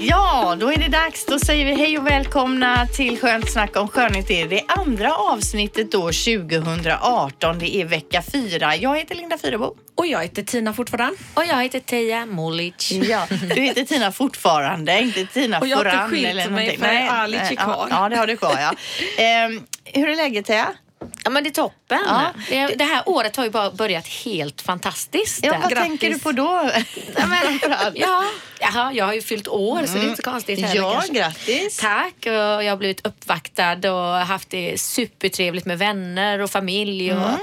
Ja, då är det dags. Då säger vi hej och välkomna till Skönt snack om skönhet. Det är det andra avsnittet då 2018. Det är vecka fyra. Jag heter Linda Fyrebo. Och jag heter Tina fortfarande. Och jag heter Teija Molic. Ja, du heter Tina fortfarande, inte Tina Och jag har inte Foran skilt eller mig, någonting. för nej, kvar. Ja, det har du kvar ja. Ehm, hur är läget Teija? Ja men det är toppen. Ja. Det, det här året har ju bara börjat helt fantastiskt. Ja, vad Grattis. tänker du på då? Ja, men, ja, jaha, jag har ju fyllt år så det är inte så konstigt heller Ja, kanske. grattis. Tack och jag har blivit uppvaktad och haft det supertrevligt med vänner och familj. Och, Mm.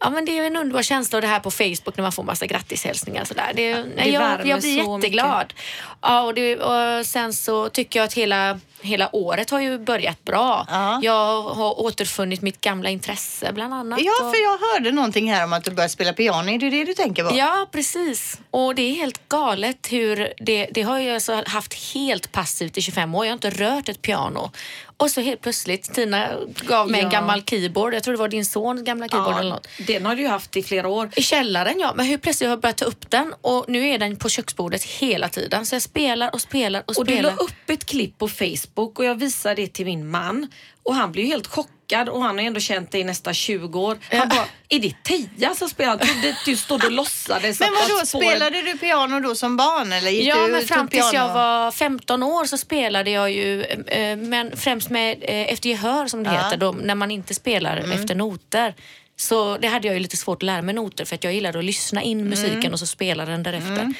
Ja men det är en underbar känsla och det här på Facebook när man får massa grattishälsningar sådär. Det, nej, det jag, jag blir så jätteglad. Ja, och, det, och sen så tycker jag att hela, hela året har ju börjat bra. Ja. Jag har återfunnit mitt gamla intresse bland annat. Ja, för jag hörde någonting här om att du började spela piano. Är det det du tänker på? Ja, precis. Och det är helt galet hur det, det har jag alltså haft helt passivt i 25 år. Jag har inte rört ett piano. Och så helt plötsligt, Tina gav mig en Ja. gammal keyboard. Jag tror det var din sons gamla keyboard eller något. Den har du ju haft i flera år. I källaren ja, men hur plötsligt har jag börjat ta upp den och nu är den på köksbordet hela tiden. Så jag spelar och spelar och Och du spelar. la upp ett klipp på Facebook och jag visade det till min man och han blev ju helt chockad och han har ändå känt dig i nästan 20 år. Han bara, är det Teija som spelar? Jag trodde du stod och låtsades. Men vadå, spåren- spelade du piano då som barn eller gick Ja, du men fram tills piano? jag var 15 år så spelade jag ju, eh, men främst med eh, efter gehör som det Ja. heter, då, när man inte spelar efter noter. Så det hade jag ju lite svårt att lära mig noter för att jag gillade att lyssna in musiken och så spela den därefter.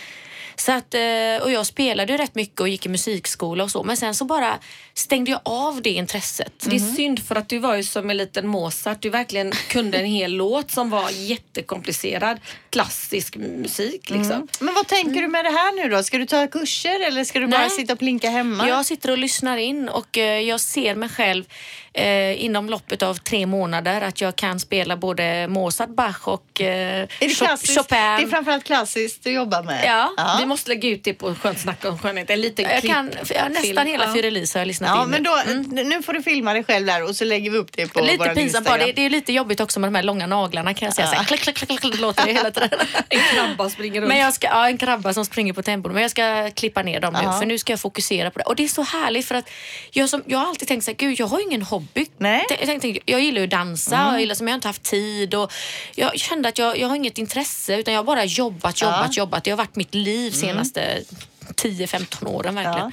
Så att, eh, och jag spelade ju rätt mycket och gick i musikskola och så men sen så bara stängde jag av det intresset. Det är synd för att du var ju som en liten Mozart. Du verkligen kunde en hel låt som var jättekomplicerad. Klassisk musik liksom. Men vad tänker du med det här nu då? Ska du ta kurser eller ska du bara Nej. sitta och plinka hemma? Jag sitter och lyssnar in och eh, jag ser mig själv eh, inom loppet av tre månader att jag kan spela både Mozart, Bach och eh, är det klassiskt? Chopin. Det är framförallt klassiskt du jobbar med? Ja. Vi måste lägga ut det på Skönt snack om skönhet. En liten jag klipp. kan, ja, nästan hela Ja. Fyrelis har jag lyssnat Ja, in men nu. då, nu får du filma dig själv där och så lägger vi upp det på Lite våran pinsamt bara. Instagram. Det, det är lite jobbigt också med de här långa naglarna kan jag säga. Så här, klick, klick, klick, klick, låter det hela tiden. En krabba springer runt. Men jag ska, ja, en krabba som springer på tempon. Men jag ska klippa ner dem nu Ja. för nu ska jag fokusera på det. Och det är så härligt för att jag, som, jag har alltid tänkt så här, gud jag har ingen hobby. Nej. Jag, tänkte, jag gillar ju att dansa och jag, gillar, som jag har inte haft tid. Och jag kände att jag, jag har inget intresse utan jag har bara jobbat, jobbat, jobbat. Det har varit mitt liv senaste 10-15 åren verkligen. Ja.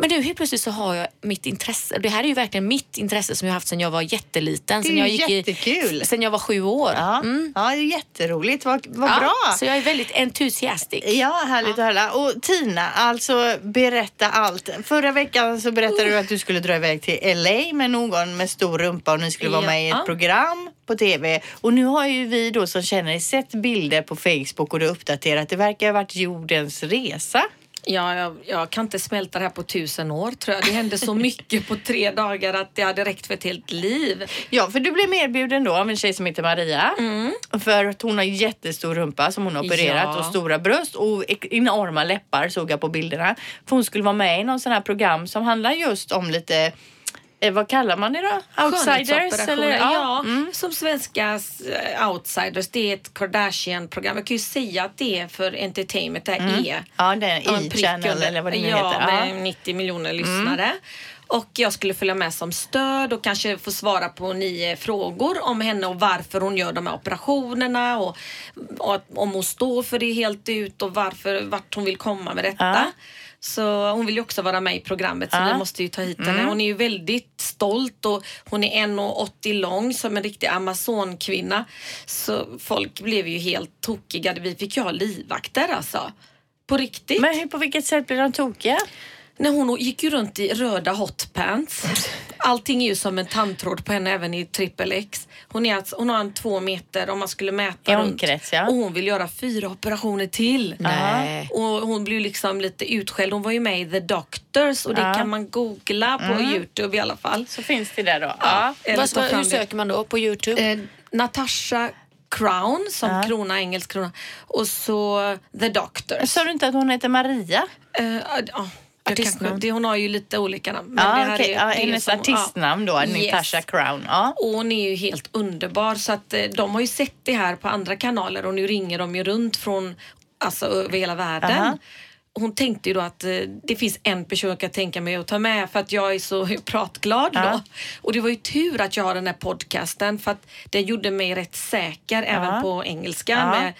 Men nu helt plötsligt så har jag mitt intresse. Det här är ju verkligen mitt intresse som jag haft sedan jag var jätteliten. Det är Sen jag gick jättekul. I, sen jag var sju år. Ja, Mm. ja, det är jätteroligt. Vad, vad Ja, bra. Så jag är väldigt entusiastisk. Ja, härligt att höra. Och Tina, alltså berätta allt. Förra veckan så berättade du att du skulle dra iväg till LA med någon med stor rumpa och ni skulle vara Ja. med i ett program på TV. Och nu har ju vi då som känner sett bilder på Facebook och du uppdaterat. Det verkar ha varit jordens resa. Ja, jag, jag kan inte smälta det här på tusen år tror jag. Det hände så mycket på tre dagar att det hade räckt för ett helt liv. Ja, för du blev erbjuden då av en tjej som heter Maria. För att hon har jättestor rumpa som hon har opererat Ja. och stora bröst och enorma läppar såg jag på bilderna. För hon skulle vara med i någon sån här program som handlar just om lite Eh, vad kallar man det då? Outsiders? Eller? Ja, Mm. som svenska eh, outsiders. Det är ett Kardashian-program. Jag kan ju säga att det är för entertainment. Det här är. Ja, det är Ja, E-channel eller vad det nu ja, heter. Ja. med 90 miljoner lyssnare. Och jag skulle följa med som stöd och kanske få svara på nio frågor om henne och varför hon gör de här operationerna och, och om hon står för det helt ut och varför, vart hon vill komma med detta. Ja. Så hon vill ju också vara med i programmet så Ja. vi måste ju ta hit henne. Hon är ju väldigt stolt och hon är 1,80 lång som en riktig amazonkvinna. Så folk blev ju helt tokiga. Vi fick ju ha livvakter alltså. På riktigt. Men hur, på vilket sätt blir de tokiga? När hon gick ju runt i röda hotpants. allting är ju som en tandtråd på henne även i trippel X. Hon, är alltså, hon har en två meter om man skulle mäta I runt. omkrets, ja. Och hon vill göra fyra operationer till. Nej. Och hon ju liksom lite utskälld. Hon var ju med i The Doctors och det Ja. kan man googla på Youtube i alla fall. Så finns det där då. Ja. Vad, vad, hur söker man då? På Youtube? Eh, Natasha Crown som krona, engelsk krona. Och så The Doctors. Sa du inte att hon heter Maria? Eh, ja, det Artistnamn. det, hon har ju lite olika namn. men här okej. är det hennes som- artistnamn då, Yes. Natasha Crown. Ja. Och hon är ju helt underbar så att eh, de har ju sett det här på andra kanaler och nu ringer de ju runt från alltså över hela världen. Aha. Hon tänkte ju då att eh, det finns en person jag kan tänka mig att ta med för att jag är så pratglad Ja. då. Och det var ju tur att jag har den här podcasten för att den gjorde mig rätt säker även på engelska med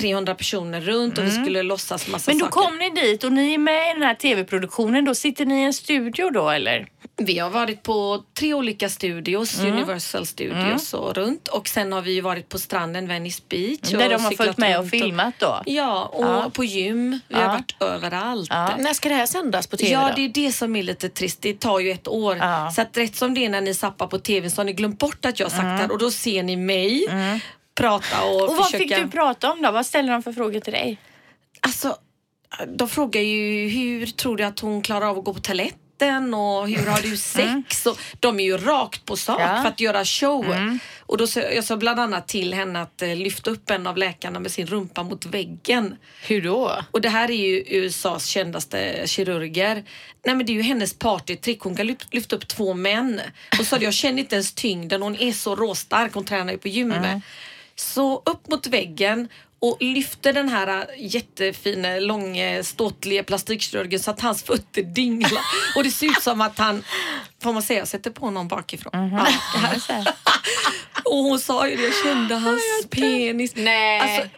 300 personer runt och vi skulle låtsas massa Men då saker. kom ni dit och ni är med i den här tv-produktionen. Då sitter ni i en studio då eller? Vi har varit på tre olika studios, Mm. Universal Studios och runt. Och sen har vi ju varit på stranden Venice Beach. Där de har följt med och filmat då? Ja, och Ja. på gym. Vi har Ja. varit överallt. När ska det här sändas på tv Ja, då? det är det som är lite trist. Det tar ju ett år. Ja. Så att rätt som det är när ni zappar på tv så har ni glömt bort att jag Mm. det här och då ser ni mig prata och, Och vad försöka... fick du prata om då? Vad ställer de för frågor till dig? Alltså, de frågar ju hur tror du att hon klarar av att gå på toaletten och hur har du sex? Och de är ju rakt på sak Ja. för att göra show. Och då, sa- jag sa bland annat till henne att eh, lyfta upp en av läkarna med sin rumpa mot väggen. Hur då? Och det här är ju USAs kändaste kirurger. Nej men det är ju hennes partytrick. Hon kan lyf- lyfta upp två män. Och så jag känner inte ens tyngden. Hon är så råstark. Hon tränar ju på gymmet. Så upp mot väggen och lyfter den här jättefina, långa, ståtliga plastikkirurgen så att hans fötter dinglar. Och det ser ut som att han, får man säga, sätter på någon bakifrån. Ja, det här. Och hon sa ju det, jag kände hans penis. Nej. Alltså,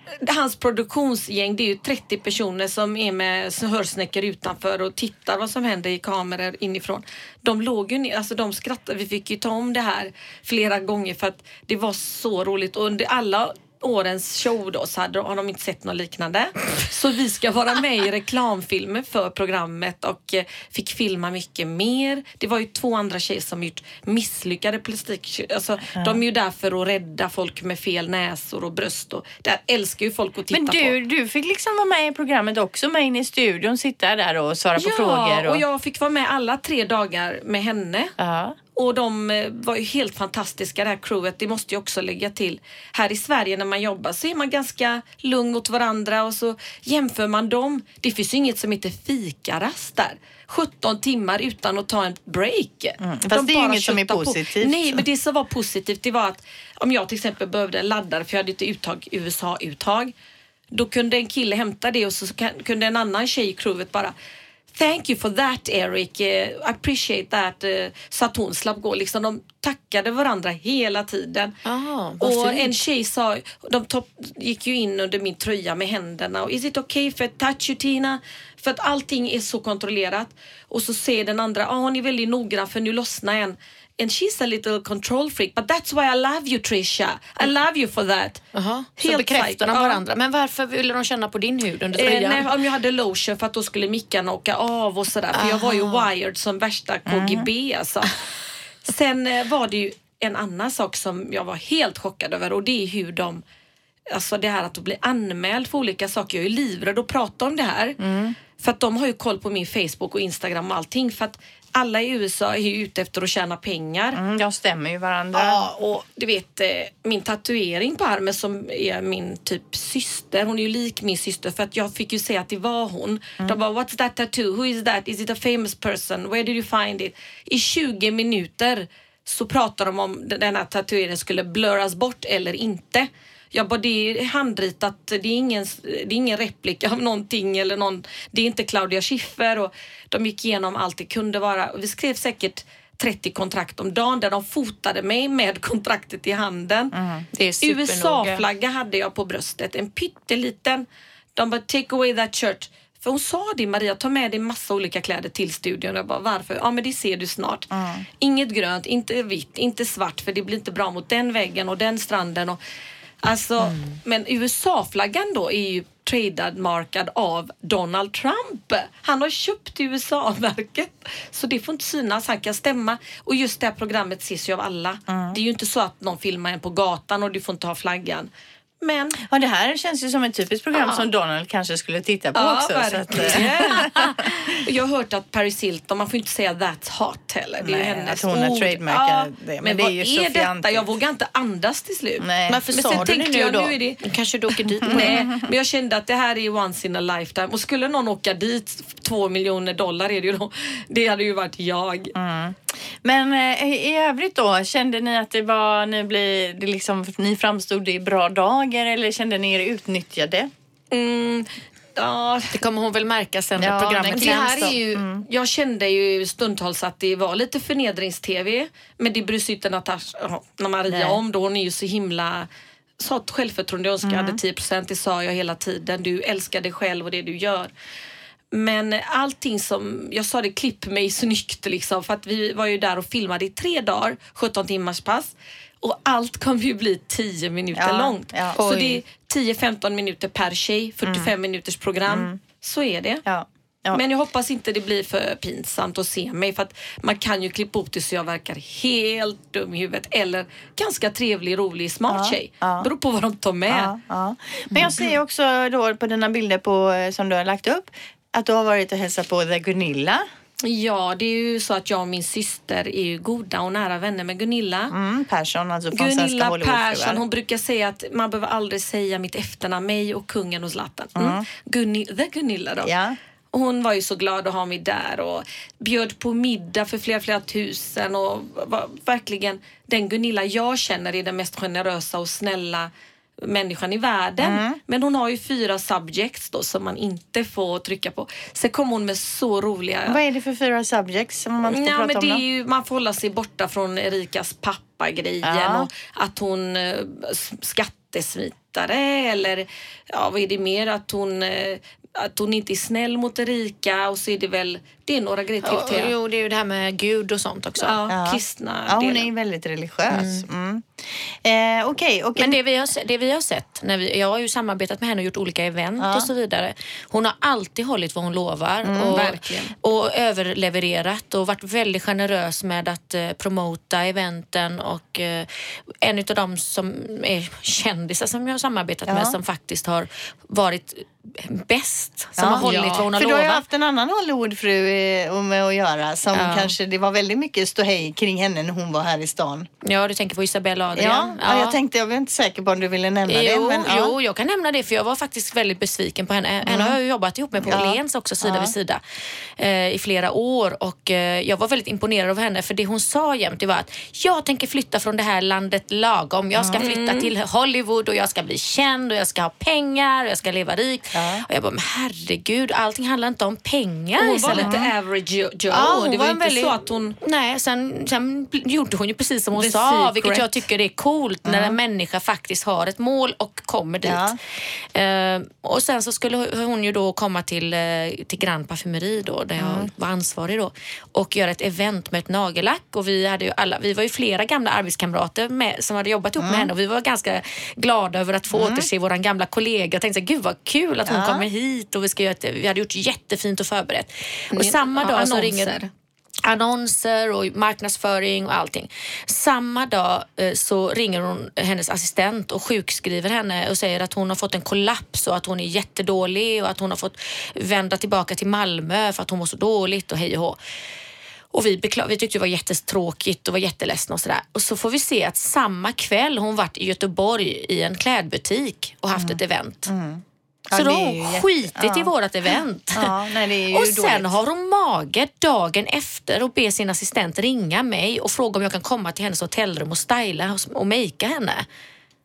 hans produktionsgäng, det är ju 30 personer som är med hörsnäckor utanför och tittar vad som händer i kameror inifrån. De låg ju ner, alltså de skrattade. Vi fick ju ta om det här flera gånger för att det var så roligt och under alla årens show då så hade, har de inte sett något liknande. Så vi ska vara med i reklamfilmer för programmet och eh, fick filma mycket mer. Det var ju två andra tjejer som gjort misslyckade plastik... Alltså, De är ju där för att rädda folk med fel näsor och bröst. Och, där älskar ju folk att titta Men på. du, du fick liksom vara med i programmet också, med in i studion, sitta där och svara på frågor. Ja, och jag fick vara med alla tre dagar med henne. Ja. Och de eh, var ju helt fantastiska det här crewet. Det måste jag också lägga till. Här i Sverige när man jobbar så är man ganska lugn mot varandra och så jämför man dem. Det finns ju inget som heter fikarast där. 17 timmar utan att ta en break. Mm. Fast det är ju inget som är köttar på. positivt. Nej, men det som var positivt det var att om jag till exempel behövde en laddare för jag hade ett uttag, USA-uttag. Då kunde en kille hämta det och så kunde en annan tjej i crewet bara Thank you for that Eric, uh, appreciate that. Uh, så att hon slapp gå. Liksom, de tackade varandra hela tiden. Ah, vad och en tjej sa, de topp, gick ju in under min tröja med händerna och is it okay I touch you Tina? För att allting är så kontrollerat. Och så säger den andra, ah, hon är väldigt noggrann för nu lossnar en. And she's a little control freak but that's why I love you Trisha. I love you for that. Jaha, så Helt bekräftar de Ja. varandra. Men varför ville de känna på din hud under Eh, tröjan? nej, om jag hade lotion för att då skulle mickarna åka av och sådär. För jag var ju wired som värsta KGB alltså. Sen eh, var det ju en annan sak som jag var helt chockad över och det är hur de Alltså det här att bli anmäld för olika saker. Jag är ju livrädd att prata om det här. För att de har ju koll på min Facebook och Instagram och allting. För att alla i USA är ju ute efter att tjäna pengar. Mm, de stämmer ju varandra. Ja, och du vet eh, min tatuering på armen som är min typ syster. Hon är ju lik min syster för att jag fick ju säga att det var hon. De bara, what's that tattoo? Who is that? Is it a famous person? Where did you find it? I 20 minuter så pratar de om den den här tatueringen skulle blurras bort eller inte. Jag bara, det är handritat, det är ingen, det är ingen replika av någonting eller någon, det är inte Claudia Schiffer och de gick igenom allt det kunde vara. Vi skrev säkert 30 kontrakt om dagen där de fotade mig med kontraktet i handen. supernoga. USA-flagga hade jag på bröstet, en pytteliten. De bara take away that shirt. För hon sa det Maria, ta med dig massa olika kläder till studion. Jag bara varför? Ja men det ser du snart. Inget grönt, inte vitt, inte svart för det blir inte bra mot den väggen och den stranden. Och, alltså, Men USA-flaggan då är ju trademarkad av Donald Trump. Han har köpt USA-märket så det får inte synas. Han kan stämma och just det här programmet ses ju av alla. Det är ju inte så att någon filmar en på gatan och du får inte ha flaggan. Men Ja, det här känns ju som ett typiskt program som Donald kanske skulle titta på Ja, också. Så att, eh, jag har hört att Paris Hilton, man får inte säga that's hot heller. Det är Nej, hennes att hon har trademarkat det. Men Men, det är vad ju är så detta? fjantigt. Jag vågar inte andas till slut. Nej. Men sa sen tänkte nu jag, då? nu är det- Kanske du åker dit Nej, men jag kände att det här är once in a lifetime. Och skulle någon åka dit, två miljoner dollar är det ju då. Det hade ju varit jag. Men eh, i övrigt då, kände ni att det var, ni, blev, det liksom, ni framstod i bra dagar eller kände ni er utnyttjade? Mm, ja, Det kommer hon väl märka sen Ja, när programmet det här är ju, Jag kände ju stundtals att det var lite förnedrings-tv. Men det bryr sig inte Natasha, Maria Nej. om då. Hon är ju så himla så ett självförtroende. Jag önskar jag hade 10% det sa jag hela tiden. Du älskar dig själv och det du gör. Men allting som, jag sa det, klipp mig snyggt liksom. För att vi var ju där och filmade i tre dagar, 17 timmars pass. Och allt kommer ju bli 10 minuter Ja, långt. ja. Så det är 10-15 minuter per tjej, 45 minuters program. Så är det. Ja. Men jag hoppas inte det blir för pinsamt att se mig för att man kan ju klippa upp det så jag verkar helt dum i huvudet eller ganska trevlig, rolig, smart tjej. ja. Beror på vad de tar med. Men jag ser också då på dina bilder på, eh, som du har lagt upp att du har varit och hälsat på The Gunilla. Ja, det är ju så att jag och min syster är ju goda och nära vänner med Gunilla. Mm, Persson, alltså från Gunilla. Persson, hon brukar säga att man behöver aldrig säga mitt efternamn, mig och kungen och Zlatan. Mm. Gunni, the Gunilla då. Och hon var ju så glad att ha mig där och bjöd på middag för flera, flera tusen och var verkligen den Gunilla jag känner är den mest generösa och snälla människan i världen. Mm. Men hon har ju fyra subjects då som man inte får trycka på. Sen kom hon med så roliga Vad är det för fyra subjects som man får Ja, prata men om det ju, man får hålla sig borta från Erikas pappa-grejen Ja. och att hon eh, skattesmitare eller ja, vad är det mer? Att hon, eh, att hon inte är snäll mot Erika och så är det väl, det är några grejer till. Till. jo, det är ju det här med Gud och sånt också. Ja, Ja. kristna Ja, hon delen. är ju väldigt religiös. Mm. Eh, Okej, okej. Men det vi har, det vi har sett, när vi, jag har ju samarbetat med henne och gjort olika event Ja. och så vidare. Hon har alltid hållit vad hon lovar och, verkligen. och överlevererat och varit väldigt generös med att eh, promota eventen och eh, en av de som är kändisar som jag har samarbetat Ja. med som faktiskt har varit bäst, som Ja. har hållit Ja. vad hon har För du har ju lovat. haft en annan Hollywoodfru eh, med att göra som Ja. kanske, det var väldigt mycket ståhej kring henne när hon var här i stan. Ja, du tänker på Isabella Ja, Adrian? ja. jag tänkte, jag var inte säker på om du ville nämna det. Jo, Men, ja. jo, jag kan nämna det för jag var faktiskt väldigt besviken på henne. Henne har jag ju jobbat ihop med på Ja. Åhléns också sida Ja. vid sida eh, i flera år och eh, jag var väldigt imponerad av henne för det hon sa jämt det var att jag tänker flytta från det här landet lagom. Jag ska flytta till Hollywood och jag ska bli känd och jag ska ha pengar och jag ska leva rikt. Ja. Och jag bara, men herregud, allting handlar inte om pengar. Hon var lite average Joe. Ja, hon det var, var inte väldigt- så att hon... Nej, sen, sen gjorde hon ju precis som hon The sa, secret. vilket jag tycker är coolt när en människa faktiskt har ett mål och kommer dit. Ja. Eh, och sen så skulle hon ju då komma till, eh, till Grand Parfumeri då, där jag var ansvarig då och göra ett event med ett nagellack och vi hade ju alla, vi var ju flera gamla arbetskamrater med, som hade jobbat ihop med henne och vi var ganska glada över att få återse våran gamla kollega. Jag tänkte så här, gud vad kul att hon Ja. kommer hit och vi, ska göra ett, vi hade gjort jättefint och förberett. Och Ni- samma dag så ringer annonser och marknadsföring och allting. Samma dag eh, så ringer hon hennes assistent och sjukskriver henne och säger att hon har fått en kollaps och att hon är jättedålig och att hon har fått vända tillbaka till Malmö för att hon mår så dåligt och hej och hå. Och vi, vi tyckte det var jättetråkigt och var jätteledsna och sådär. Och så får vi se att samma kväll hon varit i Göteborg i en klädbutik och haft ett event. Ja, Så då det har ju jätte- skitit i ja. vårt event. Ja, nej, och sen dåligt. har hon mage dagen efter och ber sin assistent ringa mig och fråga om jag kan komma till hennes hotellrum och styla och- och makea henne.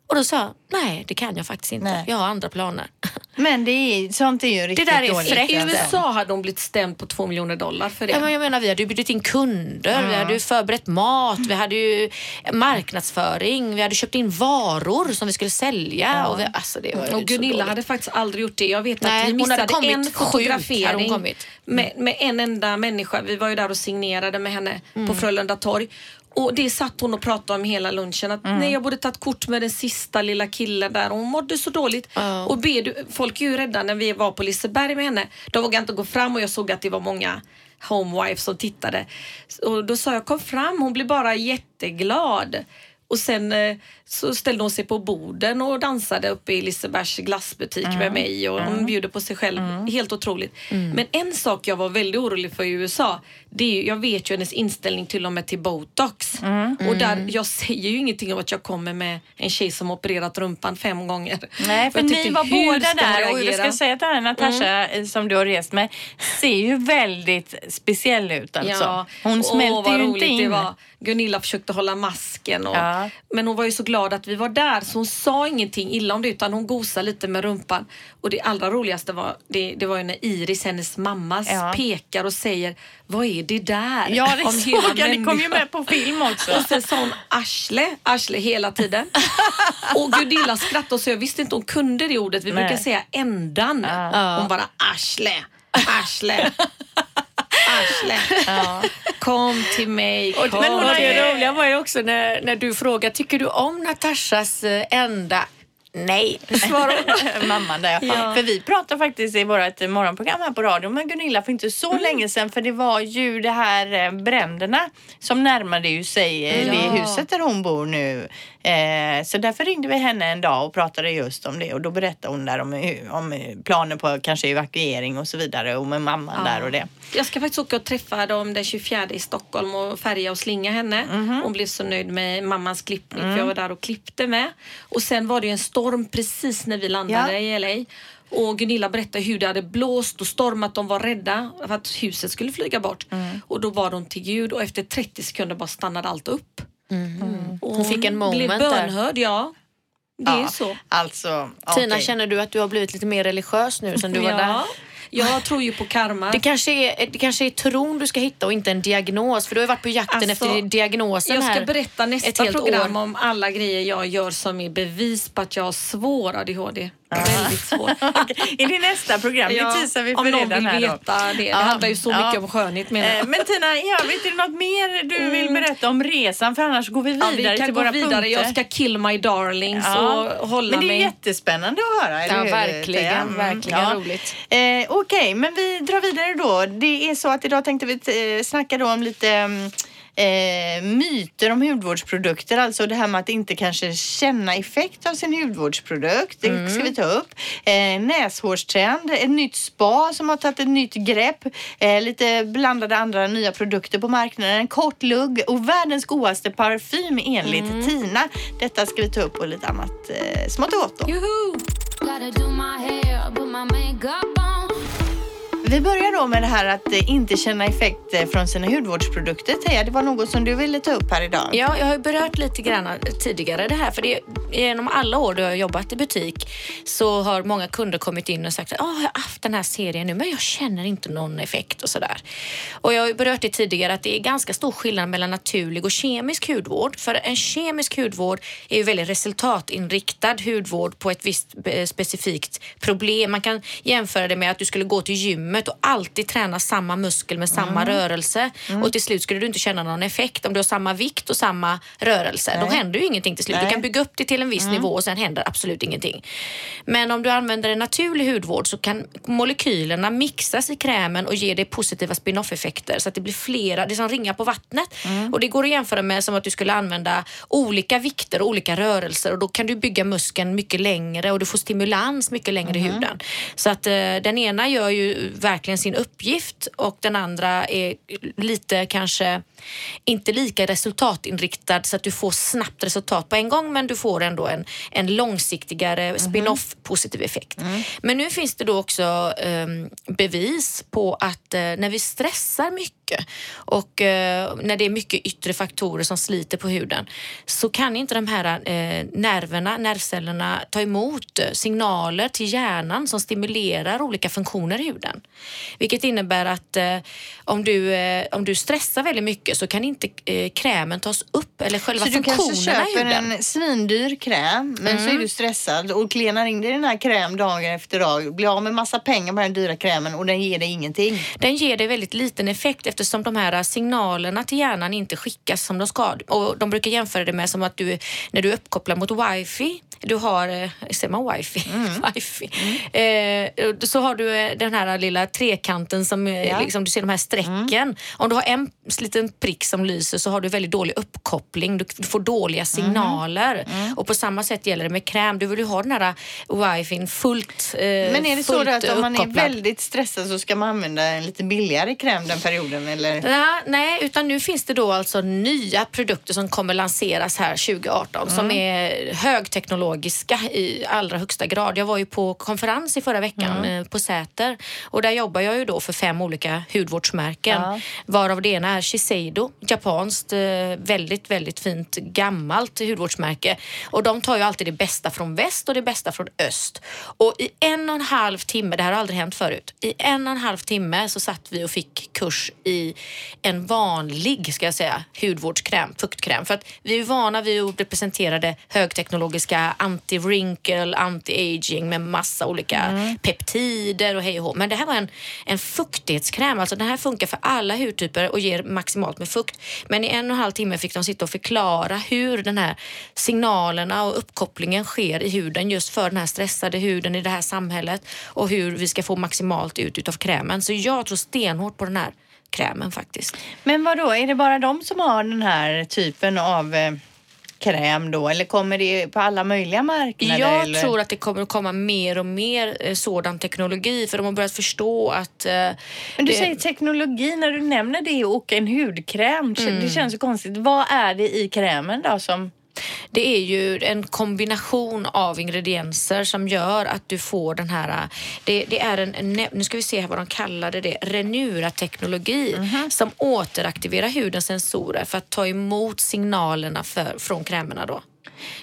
Och då sa jag, nej det kan jag faktiskt inte. Nej. Jag har andra planer. Men det är, sånt är ju riktigt där är dåligt. fräckt. I alltså. USA hade hon blivit stämd på två miljoner dollar för det. Ja, men jag menar, vi hade ju bjudit in kunder, vi hade ju förberett mat, vi hade ju marknadsföring, vi hade köpt in varor som vi skulle sälja. Och vi, alltså, det var Och Gunilla dåligt. hade faktiskt aldrig gjort det. Jag vet Nej, att vi hon missade hade en sjuk, hade hon fotografering kommit. med, med en enda människa. Vi var ju där och signerade med henne Mm. på Frölunda torg. Och det satt hon och pratade om hela lunchen. Att nej, jag borde tagit kort med den sista lilla killen där. Hon mådde så dåligt. Och be, du, folk är ju rädda när vi var på Liseberg med henne. De vågade inte gå fram och jag såg att det var många homewives som tittade. Och då sa jag kom fram, hon blev bara jätteglad. Och sen eh, så ställde hon sig på borden och dansade uppe i Lisebergs glassbutik med mig och hon bjuder på sig själv. Helt otroligt. Men en sak jag var väldigt orolig för i USA, det är jag vet ju hennes inställning till och med till botox. Och där, jag säger ju ingenting om att jag kommer med en tjej som opererat rumpan fem gånger. Nej, för ni var båda hon där och jag ska säga att den här Natasha eh, som du har rest med ser ju väldigt speciell ut alltså. Hon Åh, smälter ju inte in. Det var. Gunilla försökte hålla masken. Och, Ja. Men hon var ju så glad att vi var där så hon sa ingenting illa om det utan hon gosade lite med rumpan. Och det allra roligaste var, det, det var ju när Iris, hennes mamma, Ja. pekar och säger Vad är det där? Ja, det Om såg jag. Det kom ju med på film också. Och sen sa hon arsle, arsle hela tiden. och Gunilla skrattade och så jag visste inte hon kunde det ordet. Vi Nej. brukar säga ändan. Hon bara arsle, arsle, arsle. Kom till mig, kom. Men det roliga var ju också när, när du frågade, tycker du om Natashas eh, enda? Nej, svarade hon. Mamman där. Ja. För vi pratade faktiskt i vårt morgonprogram här på radio med Gunilla för inte så Mm. länge sedan för det var ju det här eh, bränderna som närmade ju sig eh, Ja. det huset där hon bor nu. Eh, så därför ringde vi henne en dag och pratade just om det och då berättade hon där om, om planer på kanske evakuering och så vidare och med mamman där och det. Jag ska faktiskt åka och träffa dem den 24 i Stockholm och färga och slinga henne. Mhm. Hon blev så nöjd med mammans klippning Mm. för jag var där och klippte med. Och sen var det ju en storm precis när vi landade Ja. i LA. Och Gunilla berättade hur det hade blåst och stormat. De var rädda för att huset skulle flyga bort. Mm. Och då var de till Gud och efter 30 sekunder bara stannade allt upp. Och Hon fick en moment blev där. bönhörd, ja. Det är Ja, så. Alltså, Tina, okej. känner du att du har blivit lite mer religiös nu sen du var där? ja. Jag tror ju på karma. Det kanske, är, det kanske är tron du ska hitta och inte en diagnos. För du har ju varit på jakten Alltså, efter diagnosen Jag ska här berätta ett nästa program år. om alla grejer jag gör som är bevis på att jag har svår ADHD. Väldigt svår. Är det nästa program? Ja, det teasar vi för om någon vill här då. veta det. Det Ja, handlar ju så ja. mycket om skönhet menar Eh, jag. Men Tina, i övrigt är det något mer du vill berätta om resan? För annars går vi Mm. Ja, vidare vi kan till gå våra vidare. punkter. Jag ska kill my darlings Ja. och hålla Men det är mig. jättespännande att höra. Ja, hur, verkligen? Mm, verkligen roligt. Eh, Okej, men vi drar vidare då. Det är så att idag tänkte vi eh, snacka då om lite mm, Eh, myter om hudvårdsprodukter, alltså det här med att inte kanske känna effekt av sin hudvårdsprodukt. Det Mm. ska vi ta upp. Eh, näshårstrend, ett nytt spa som har tagit ett nytt grepp. Eh, lite blandade andra nya produkter på marknaden. Kort lugg och världens godaste parfym enligt Mm. Tina. Detta ska vi ta upp och lite annat eh, smått och gott då. Juhu! Gotta do my hair, put my makeup on. Vi börjar då med det här att eh, inte känna effekt eh, från sina hudvårdsprodukter. Teija, det var något som du ville ta upp här idag. Ja, jag har ju berört lite grann tidigare det här. För det, genom alla år då jag har jobbat i butik så har många kunder kommit in och sagt att oh, jag har haft den här serien nu men jag känner inte någon effekt och sådär. Och jag har ju berört det tidigare att det är ganska stor skillnad mellan naturlig och kemisk hudvård. För en kemisk hudvård är ju väldigt resultatinriktad hudvård på ett visst eh, specifikt problem. Man kan jämföra det med att du skulle gå till gymmet och alltid träna samma muskel med samma rörelse och till slut skulle du inte känna någon effekt om du har samma vikt och samma rörelse. Då händer ju ingenting till slut. Nej. Du kan bygga upp det till en viss nivå och sen händer absolut ingenting. Men om du använder en naturlig hudvård så kan molekylerna mixas i krämen och ge dig positiva spin-off-effekter så att det blir flera, det är som ringar på vattnet. Och det går att jämföra med som att du skulle använda olika vikter och olika rörelser och då kan du bygga muskeln mycket längre och du får stimulans mycket längre i huden. Så att eh, den ena gör ju verkligen sin uppgift och den andra är lite kanske inte lika resultatinriktad så att du får snabbt resultat på en gång men du får ändå en, en långsiktigare spin-off positiv effekt. Men nu finns det då också ehm, bevis på att eh, när vi stressar mycket och eh, när det är mycket yttre faktorer som sliter på huden så kan inte de här eh, nerverna, nervcellerna ta emot signaler till hjärnan som stimulerar olika funktioner i huden. Vilket innebär att eh, om, du, eh, om du stressar väldigt mycket så kan inte eh, krämen tas upp eller själva Så du kanske funktionerna i köper huden. en svindyr kräm men så är Mm. du stressad och klenar in dig i den här kräm dag efter dag. Blir av med massa pengar på den dyra krämen och den ger dig ingenting. Den ger dig väldigt liten effekt eftersom de här signalerna till hjärnan inte skickas som de ska. Och de brukar jämföra det med som att du, när du är uppkopplad mot wifi, du har, eh, säger man wifi? wifi. Eh, så har du eh, den här lilla trekanten som eh, Ja. liksom, du ser de här strecken. Om du har en liten prick som lyser så har du väldigt dålig uppkoppling. Du, du får dåliga signaler. Och på samma sätt gäller det med kräm. Du vill ju ha den här wifin fullt eh, Men är det så att om man är väldigt stressad så ska man använda en lite billigare kräm den perioden eller? Ja, nej, utan nu finns det då alltså nya produkter som kommer lanseras här 2018 som är högteknologiska i allra högsta grad. Jag var ju på konferens i förra veckan eh, på Säter och där jobbar jag ju då för fem olika hudvårdsmärken Ja. varav det ena är Shiseido, japanskt eh, väldigt, väldigt fint gammalt hudvårdsmärke och de tar ju alltid det bästa från väst och det bästa från öst. Och i en och en halv timme, det här har aldrig hänt förut, i en och en halv timme så satt vi och fick kurs i en vanlig, ska jag säga, hudvårdskräm, fuktkräm. För att vi är vana vid att bli presenterade högteknologiska anti-wrinkle, anti-aging med massa olika peptider och hej och hå. Men det här var en, en fuktighetskräm, alltså den här funkar för alla hudtyper och ger maximalt med fukt. Men i en och en halv timme fick de sitta och förklara hur den här signalerna och uppkopplingen sker i huden just för den här stressade huden i det här samhället och hur vi ska få maximalt ut utav krämen. Så jag tror stenhårt på den här krämen faktiskt. Men vad då är det bara de som har den här typen av eh, kräm då eller kommer det på alla möjliga marknader? Jag eller? tror att det kommer att komma mer och mer eh, sådan teknologi för de har börjat förstå att... eh, Men du det- säger teknologi när du nämner det och en hudkräm. Mm. Det känns så konstigt. Vad är det i krämen då som... Det är ju en kombination av ingredienser som gör att du får den här... äh, Det, det är en, nu ska vi se här vad de kallade det, Renura-teknologi Mhm. som återaktiverar hudens sensorer för att ta emot signalerna för, från krämerna då.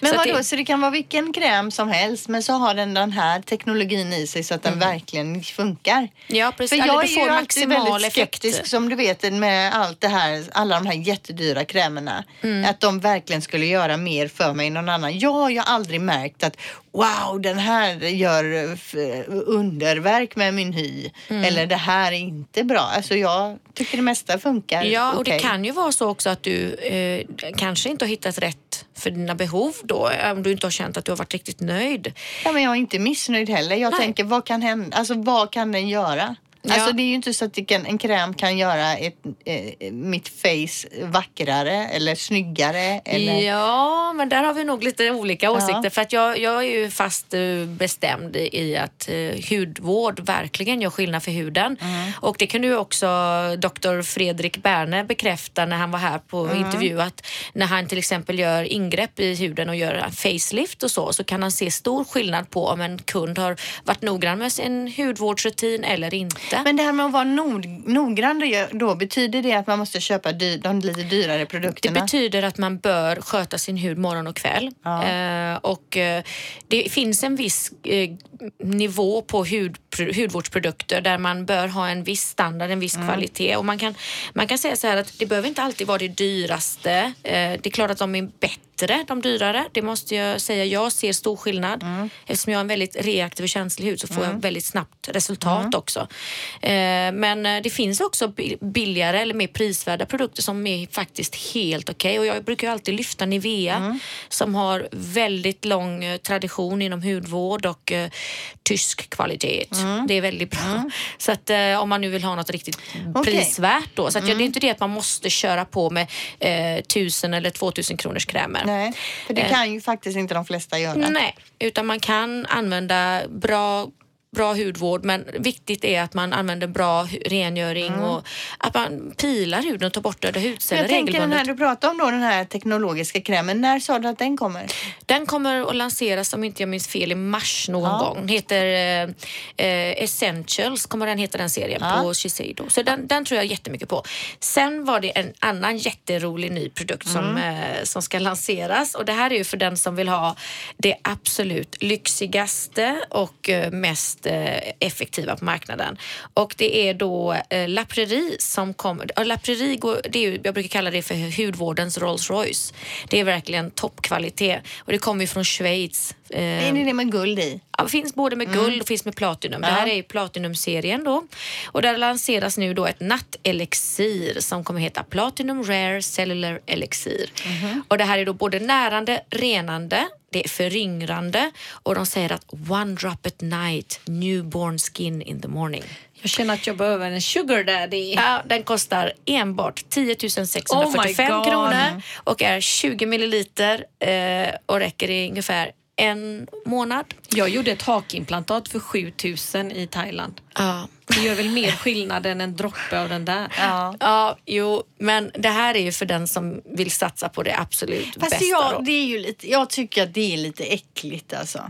Men Så vadå, det- så det kan vara vilken kräm som helst men så har den den här teknologin i sig så att den verkligen funkar. Ja, precis. För jag är ju alltid väldigt effekt. skeptisk som du vet med allt det här, alla de här jättedyra krämerna. Mm. Att de verkligen skulle göra mer för mig än någon annan. Jag har ju aldrig märkt att wow, den här gör underverk med min hy. Mm. Eller det här är inte bra. Alltså jag tycker det mesta funkar Ja, och det okej. kan ju vara så också att du eh, kanske inte har hittat rätt för dina behov då, om du inte har känt att du har varit riktigt nöjd. Ja, men jag är inte missnöjd heller. Jag Nej. tänker, vad kan hända? Alltså, vad kan den göra? Ja. Alltså, det är ju inte så att kan, en kräm kan göra ett, eh, mitt face vackrare eller snyggare. Eller... Ja, men där har vi nog lite olika åsikter. Ja. För att jag, jag är ju fast eh, bestämd i att eh, hudvård verkligen gör skillnad för huden. Mm. Och det kunde ju också Dr. Fredrik Berne bekräfta när han var här på Mm. intervju att när han till exempel gör ingrepp i huden och gör facelift och så, så kan han se stor skillnad på om en kund har varit noggrann med sin hudvårdsrutin eller inte. Men det här med att vara nog, noggrann det- då, betyder det att man måste köpa dy, de lite dyrare Det produkterna? betyder att man bör sköta sin hud morgon och kväll. Ja. Eh, och eh, det finns en viss eh, nivå på hud, hudvårdsprodukter där man bör ha en viss standard, en viss Mm. kvalitet. Och man, kan, man kan säga så här att det behöver inte alltid vara det dyraste. Eh, det är klart att de är bättre, de dyrare. Det måste jag säga. Jag ser stor skillnad. Mm. Eftersom jag har en väldigt reaktiv och känslig hud så får jag väldigt snabbt resultat Mm. också. Eh, men eh, det finns också bi- billigare eller mer prisvärda produkter som är faktiskt helt okej. Och jag brukar ju alltid lyfta Nivea Mm. som har väldigt lång eh, tradition inom hudvård och eh, tysk kvalitet. Mm. Det är väldigt bra. Så att eh, om man nu vill ha något riktigt Okej. prisvärt då. Så att, ja, Mm. det är inte det att man måste köra på med eh, 1000 eller 2000 kronors krämer. Nej, för det Eh. kan ju faktiskt inte de flesta göra. Nej, utan man kan använda bra bra hudvård men viktigt är att man använder bra rengöring och att man pilar huden och tar bort döda hudceller Mm. Jag tänker den här du pratade om då, den här teknologiska krämen. När sa du att den kommer? Den kommer att lanseras, om inte jag minns fel, i mars någon Ja. gång. Den heter eh, eh, Essentials, kommer den heta den serien Ja. på Shiseido. Så den, den tror jag jättemycket på. Sen var det en annan jätterolig ny produkt som, Mm. eh, som ska lanseras och det här är ju för den som vill ha det absolut lyxigaste och eh, mest effektiva på marknaden. Och det är då eh, La Prairie som kommer. ja, går, det är jag brukar kalla det för hudvårdens Rolls Royce. Det är verkligen toppkvalitet och det kommer ju från Schweiz. Eh, Är det det med guld i? Ja, finns både med guld och finns med platinum. Det här är ju platinum-serien då. Och där lanseras nu då ett nattelixir som kommer heta Platinum Rare Cellular Elixir. Och det här är då både närande, renande, det är föryngrande och de säger att one drop at night, newborn skin in the morning. Jag känner att jag behöver en sugar daddy. Ja, den kostar enbart 10 645 Oh kronor och är 20 milliliter eh, och räcker i ungefär en månad. Jag gjorde ett hakimplantat för 7000 i Thailand. Ja. Det gör väl mer skillnad än en droppe av den där. Ja. Ja, jo, men det här är ju för den som vill satsa på det absolut Fast bästa. jag, då. det är ju lite, jag tycker att det är lite äckligt alltså.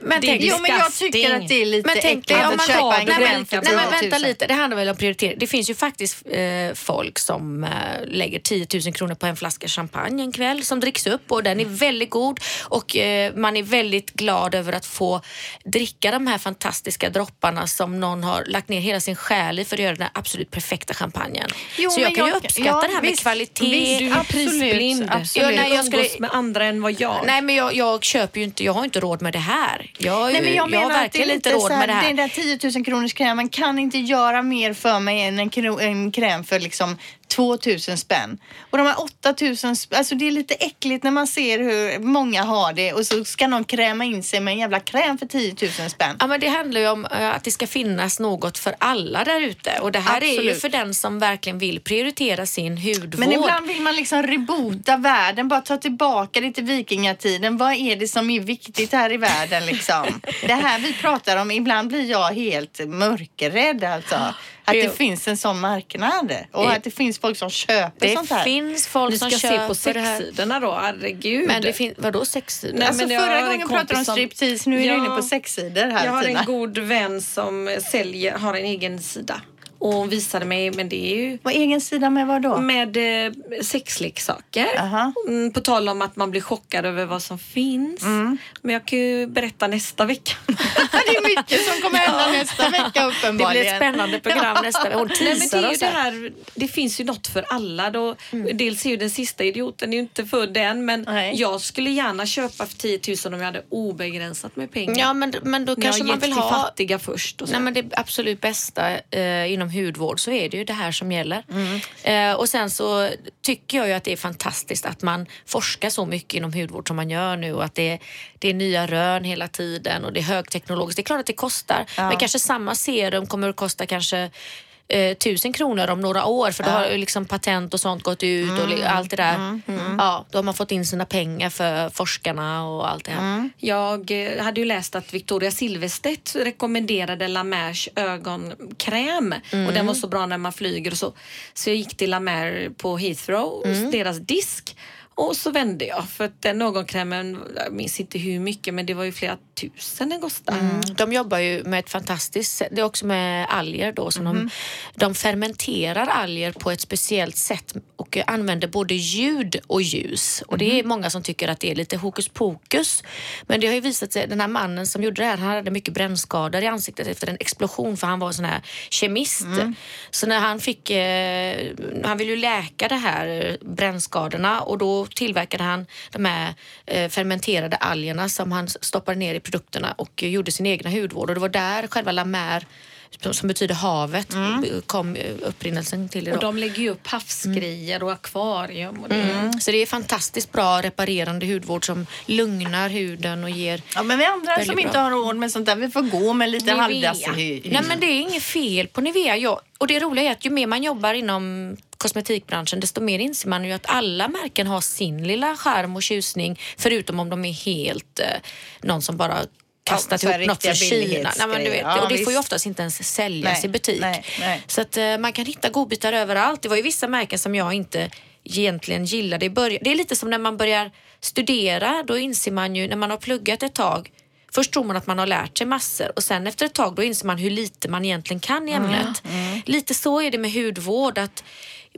men det är tänk, Jo men jag tycker att det är lite men tänk äckligt om att man köpa har en nej, men, nej, men 10 000. vänta lite, det handlar väl om prioritering. Det finns ju faktiskt eh, folk som eh, lägger 10 000 kronor på en flaska champagne en kväll som dricks upp och den är väldigt god och eh, man är väldigt glad över att få dricka de här fantastiska dropparna som någon har lagt ner hela sin själ i för att göra den absolut perfekta champagnen. Jo, Så jag kan ju jag- uppskatta ja, det här med visst, kvalitet. visst, Du är Absolut, prisblind. absolut. Ja, nej, jag skulle- med andra än vad jag. Nej men jag, jag köper ju inte, jag har inte råd med det här. Jag, ju- Nej, men jag, jag menar har verkligen inte råd här, med det här. Den där 10 000 kronors krämen kan inte göra mer för mig än en, kro, en kräm för liksom 2 000 spänn. Och de här 8 000, sp- alltså det är lite äckligt när man ser hur många har det och så ska någon kräma in sig med en jävla kräm för 10 000 spänn. Ja, men det handlar ju om eh, att det ska finnas något för alla där ute. Och det här är ju Absolut. för den som verkligen vill prioritera sin hudvård. Men ibland vill man liksom reboota världen, bara ta tillbaka det till vikingatiden. Vad är det som är viktigt här i världen liksom? det här vi pratar om, ibland blir jag helt mörkrädd alltså. Att det finns en sån marknad och att det finns folk som köper det sånt här. finns folk som ska se köper på det här. sexsidorna då, herregud. Men det finns, vadå sexsidor? Nej, Alltså förra gången pratade du om striptease, nu är Ja. du inne på sexsidor här Jag har Tina. en god vän som säljer, har en egen sida. Och visade mig, men det är ju Vad egen sida med vad då? med eh, sexleksaker. Aha. Mm, på tal om att man blir chockad över vad som finns. Mm. Men jag kan ju berätta nästa vecka. det är mycket som kommer hända nästa vecka det uppenbarligen. blir ett spännande program nästa vecka. Hon Nej, det, teasar oss det, här. det finns ju något för alla. Då, Mm. Dels är ju den sista idioten är ju inte född än men Nej. jag skulle gärna köpa för 10 000 om jag hade obegränsat med pengar. Ja, men, men då När kanske man vill ha... fattiga först. Nej, men det absolut bästa eh, inom hudvård så är det ju det här som gäller. Mm. Eh, och sen så tycker jag ju att det är fantastiskt att man forskar så mycket inom hudvård som man gör nu och att det är, det är nya rön hela tiden och det är högteknologiskt. Det är klart att det kostar, men kanske samma serum kommer att kosta kanske eh, tusen kronor om några år för då har ju liksom patent och sånt gått ut och Mm. li- allt det där. Ja, då har man fått in sina pengar för forskarna och allt det här. Mm. Jag eh, hade ju läst att Victoria Silvstedt rekommenderade La Mers ögonkräm och den var så bra när man flyger och så. Så jag gick till La Mer på Heathrow, deras disk och så vände jag för att den ögonkrämen, jag minns inte hur mycket men det var ju flera tusen den kostade. Mm. De jobbar ju med ett fantastiskt. Det är också med alger då. Som de, de fermenterar alger på ett speciellt sätt och använder både ljud och ljus. Och det är många som tycker att det är lite hokus pokus. Men det har ju visat sig, den här mannen som gjorde det här, han hade mycket brännskador i ansiktet efter en explosion för han var en sån här kemist. Så när han fick, eh, han ville ju läka det här brännskadorna och då tillverkade han de här eh, fermenterade algerna som han stoppade ner i produkterna och eh, gjorde sin egna hudvård. Och det var där själva La Mer, som- betyder havet, kom eh, upprinnelsen till det. Och de lägger ju upp havsgrejer och akvarium. Och det. Mm. Så det är fantastiskt bra reparerande hudvård som lugnar huden och ger Ja, men vi andra som bra. inte har råd med sånt där, vi får gå med lite halvdassig hy. Nej men det är inget fel på Nivea. Jag, och det roliga är att ju mer man jobbar inom kosmetikbranschen desto mer inser man ju att alla märken har sin lilla charm och tjusning förutom om de är helt eh, någon som bara kastat här ihop något från Kina. Nej, men du vet. Ja, och det får ju visst. oftast inte ens säljas Nej, i butik. nej, nej. Så att eh, man kan hitta godbitar överallt. Det var ju vissa märken som jag inte egentligen gillade i början. Det är lite som när man börjar studera. Då inser man ju när man har pluggat ett tag Först tror man att man har lärt sig massor och sen efter ett tag då inser man hur lite man egentligen kan i ämnet. Lite så är det med hudvård. att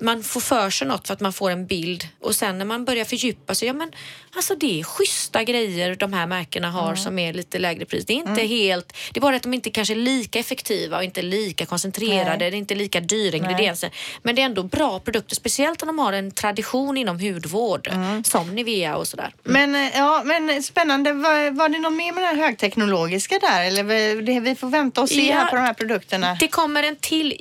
man får för sig något för att man får en bild och sen när man börjar fördjupa sig, ja men alltså det är schyssta grejer de här märkena har som är lite lägre pris. Det är inte helt, det är bara att de inte kanske är lika effektiva och inte lika koncentrerade, Nej. det är inte lika dyra ingredienser. Men det är ändå bra produkter, speciellt om de har en tradition inom hudvård som Nivea och sådär. Men, eh, ja, men spännande. Var, var det något mer med här högteknologiska där? Eller vi- det, vi får vänta och se Ja. här på de här produkterna. Det kommer en till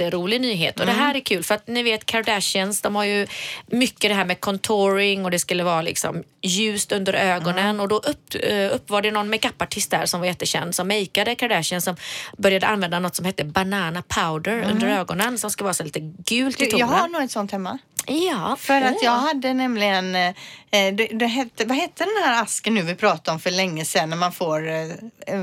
jätterolig nyhet. Och det här är kul för att ni vet Kardashians de har ju mycket det här med contouring och det skulle vara liksom ljust under ögonen. Och då upp, eh, upp var det någon makeupartist där som var jättekänd som makeade Kardashians som började använda något som hette banana powder under ögonen som ska vara så lite gult i tonen. jag har nog ett sånt hemma. Ja, För att jag hade nämligen, eh, det, det hette, vad hette den här asken nu vi pratade om för länge sedan när man får eh,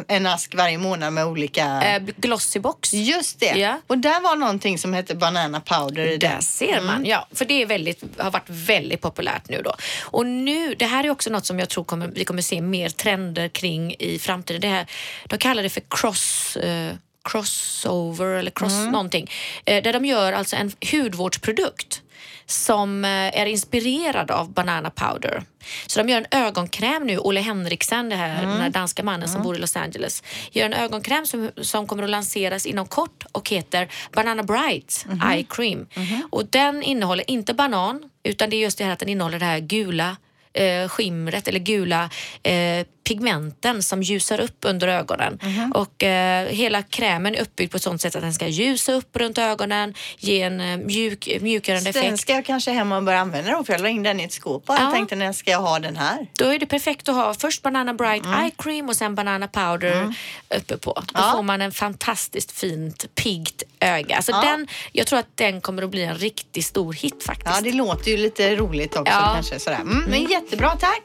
en- ask varje månad med olika... Eh, Glossybox. Just det. Ja. Och där var någonting som hette banana powder i Där ser man, ja. För det är väldigt, har varit väldigt populärt nu då. Och nu, det här är också något som jag tror kommer, vi kommer se mer trender kring i framtiden. Det här, de kallar det för cross... Eh, crossover eller cross någonting. Eh, där de gör alltså en hudvårdsprodukt som eh, är inspirerad av banana powder. Så de gör en ögonkräm nu. Olle Henriksen, det här, den här danska mannen som bor i Los Angeles, gör en ögonkräm som, som kommer att lanseras inom kort och heter Banana Bright Eye Cream. Och den innehåller inte banan utan det är just det här att den innehåller det här gula eh, skimret eller gula eh, pigmenten som ljusar upp under ögonen. Och eh, hela krämen är uppbyggd på ett sånt sätt att den ska ljusa upp runt ögonen, ge en eh, mjuk, mjukgörande Den effekt. ska jag kanske hem och börja använda då för jag la in den i ett skåp och Ja. jag tänkte när ska jag ha den här? Då är det perfekt att ha först Banana Bright Eye Cream och sen Banana Powder uppe på. Då Ja. får man en fantastiskt fint, piggt öga. Alltså Ja. den, jag tror att den kommer att bli en riktigt stor hit faktiskt. Ja, det låter ju lite roligt också kanske sådär. Mm, men jättebra, tack!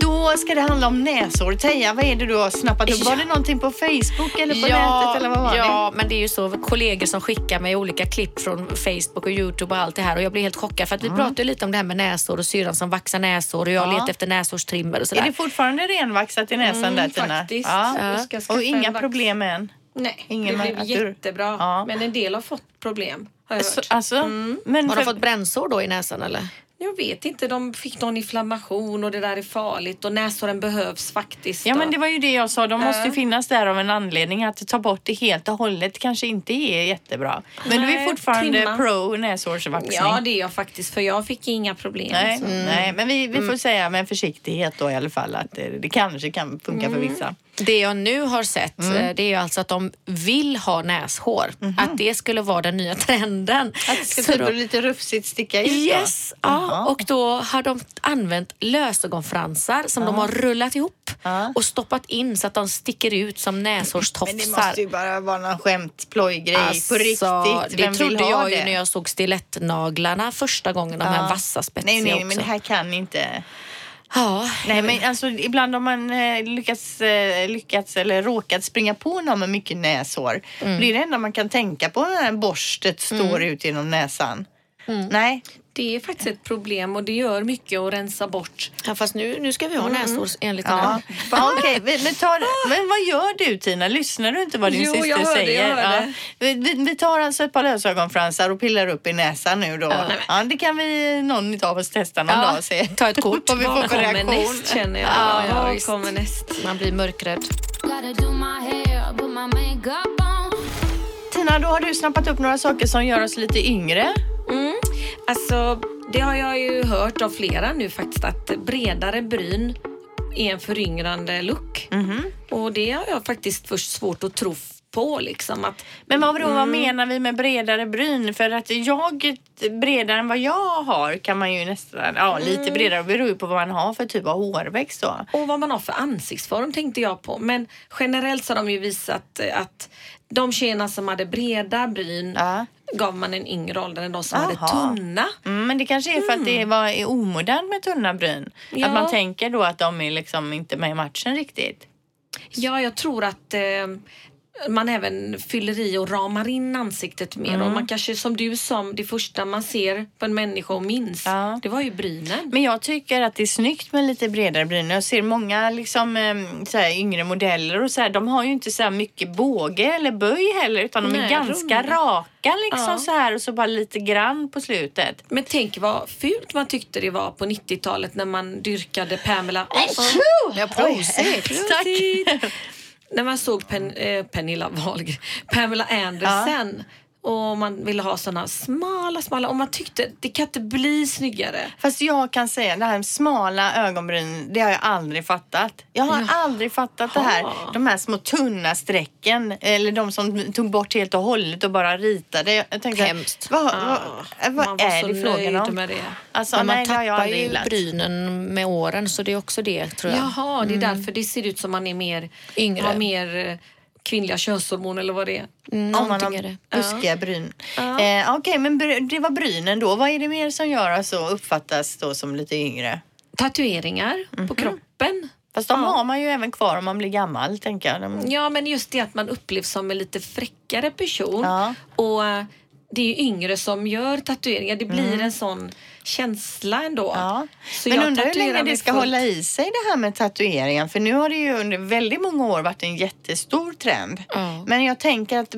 Då ska det handla om näsor. Teija, vad är det du har snappat upp? Ja. Var det någonting på Facebook eller på nätet eller vad var ja, men det är ju så. Kollegor som skickar mig olika klipp från Facebook och Youtube och allt det här och jag blir helt chockad för att vi pratade lite om det här med näsor och syrran som vaxar näsor och jag Ja. letar efter näshårstrimmer och det? sådär. Är det fortfarande renvaxat i näsan där Tina? faktiskt. Ja. Ska skaffa Och inga problem än? Nej, Ingen det blev jättebra. Ja. Men en del har fått problem har jag Så, hört. alltså, men Har för, de fått brännsår då i näsan eller? Jag vet inte, de fick någon inflammation och det där är farligt och näsåren behövs faktiskt. Ja men det var ju det jag sa, de måste ju finnas där av en anledning. Att ta bort det helt och hållet kanske inte är jättebra. Men du är Nej, fortfarande trimma. pro näshårsvaxning? Ja det är jag faktiskt för jag fick inga problem. Nej, så. nej, men vi, vi får säga med försiktighet då i alla fall att det, det kanske kan funka för vissa. Det jag nu har sett Mm. eh, det är alltså att de vill ha näshår. Att det skulle vara den nya trenden. Att det ska typ då- lite rufsigt sticka ut då? Yes, ja. Och då har de använt lösögonfransar som de har rullat ihop Ja. och stoppat in så att de sticker ut som Men det näshårstofsar. måste ju bara vara någon skämtplojgrej Alltså, på riktigt. det Vem trodde vill ha jag det? ju när jag såg stilettnaglarna första gången, de här vassa spetsiga Nej, nej, också. men det här kan inte. Ja, Nej, men alltså ibland om man eh, lyckats, eh, lyckats eller råkat springa på någon med mycket näshår. Mm. Det är det enda man kan tänka på när borstet står ut genom näsan. Mm. Nej, Det är faktiskt ett problem och det gör mycket att rensa bort. ja, fast nu, nu ska vi ha näshår enligt den Mm. Ja, här. ja, okej. Men, men, vad gör du Tina? Lyssnar du inte vad din Jo, syster jag hörde, säger? jag hörde. Ja. Vi, vi, vi tar alltså ett par lösögonfransar och pillar upp i näsan nu då. Ja, det kan vi någon av oss testa någon Ja, dag och se. ta ett kort. Vad vi får Vad för kommer reaktion. näst känner jag. Ja, ja, visst. kommer näst? Man blir mörkrädd. Tina, då har du snappat upp några saker som gör oss lite yngre. Alltså, det har jag ju hört av flera nu faktiskt att bredare bryn är en föryngrande look. Mhm. Och det har jag faktiskt först svårt att tro på liksom att Men vad, Mm. vad menar vi med bredare bryn? För att jag, bredare än vad jag har kan man ju nästan, ja Mm. lite bredare beror ju på vad man har för typ av hårväxt då. Och vad man har för ansiktsform tänkte jag på. Men generellt så har de ju visat att de tjejerna som hade breda bryn Ja. Gav man en yngre ålder än de som hade Aha. tunna. Mm, men det kanske är för att det var, är omodernt med tunna bryn. Ja. Att man tänker då att de är liksom inte med i matchen riktigt. Ja, jag tror att eh, man även fyller i och ramar in ansiktet mer. Mm. Och man kanske som du sa, det första man ser på en människa och minns, Ja. det var ju brynen. Men jag tycker att det är snyggt med lite bredare bryn. Jag ser många liksom, så här, yngre modeller och så här, de har ju inte så här mycket båge eller böj heller utan de är Nej, ganska runda. raka liksom Ja. så här och så bara lite grann på slutet. Men tänk vad fult man tyckte det var på 90-talet när man dyrkade Pamela Ja, prosit! Tack! När man såg Pen, eh, Pernilla Wahlgren, Pamela Anderson och man ville ha såna smala, smala och man tyckte det kan inte bli snyggare. Fast jag kan säga det här smala ögonbryn, det har jag aldrig fattat. Jag har aldrig fattat det här. De här små tunna strecken, eller de som tog bort helt och hållet och bara ritade. Jag tänkte, Hemskt. Vad, vad, man vad var är det frågan om? med det. Alltså, Men man nej, tappar ju gillat. brynen med åren så det är också det tror jag. Jaha, det är därför det ser ut som man är mer Yngre. Har mer eh, kvinnliga könshormon eller vad det är. Mm, någonting är det. buskiga bryn. Eh, Okej, men bry- det var brynen då. Vad är det mer som gör oss så uppfattas då som lite yngre? Tatueringar Mhm. på kroppen. Fast de Ja. har man ju även kvar om man blir gammal, tänker jag. De... Ja, men just det att man upplevs som en lite fräckare person. Ja. Och eh, det är ju yngre som gör tatueringar. Det blir en sån känsla ändå. Mm. Ja. Så Men undrar hur länge det ska fullt. hålla i sig det här med tatueringen. För nu har det ju under väldigt många år varit en jättestor trend. Ja. Men jag tänker att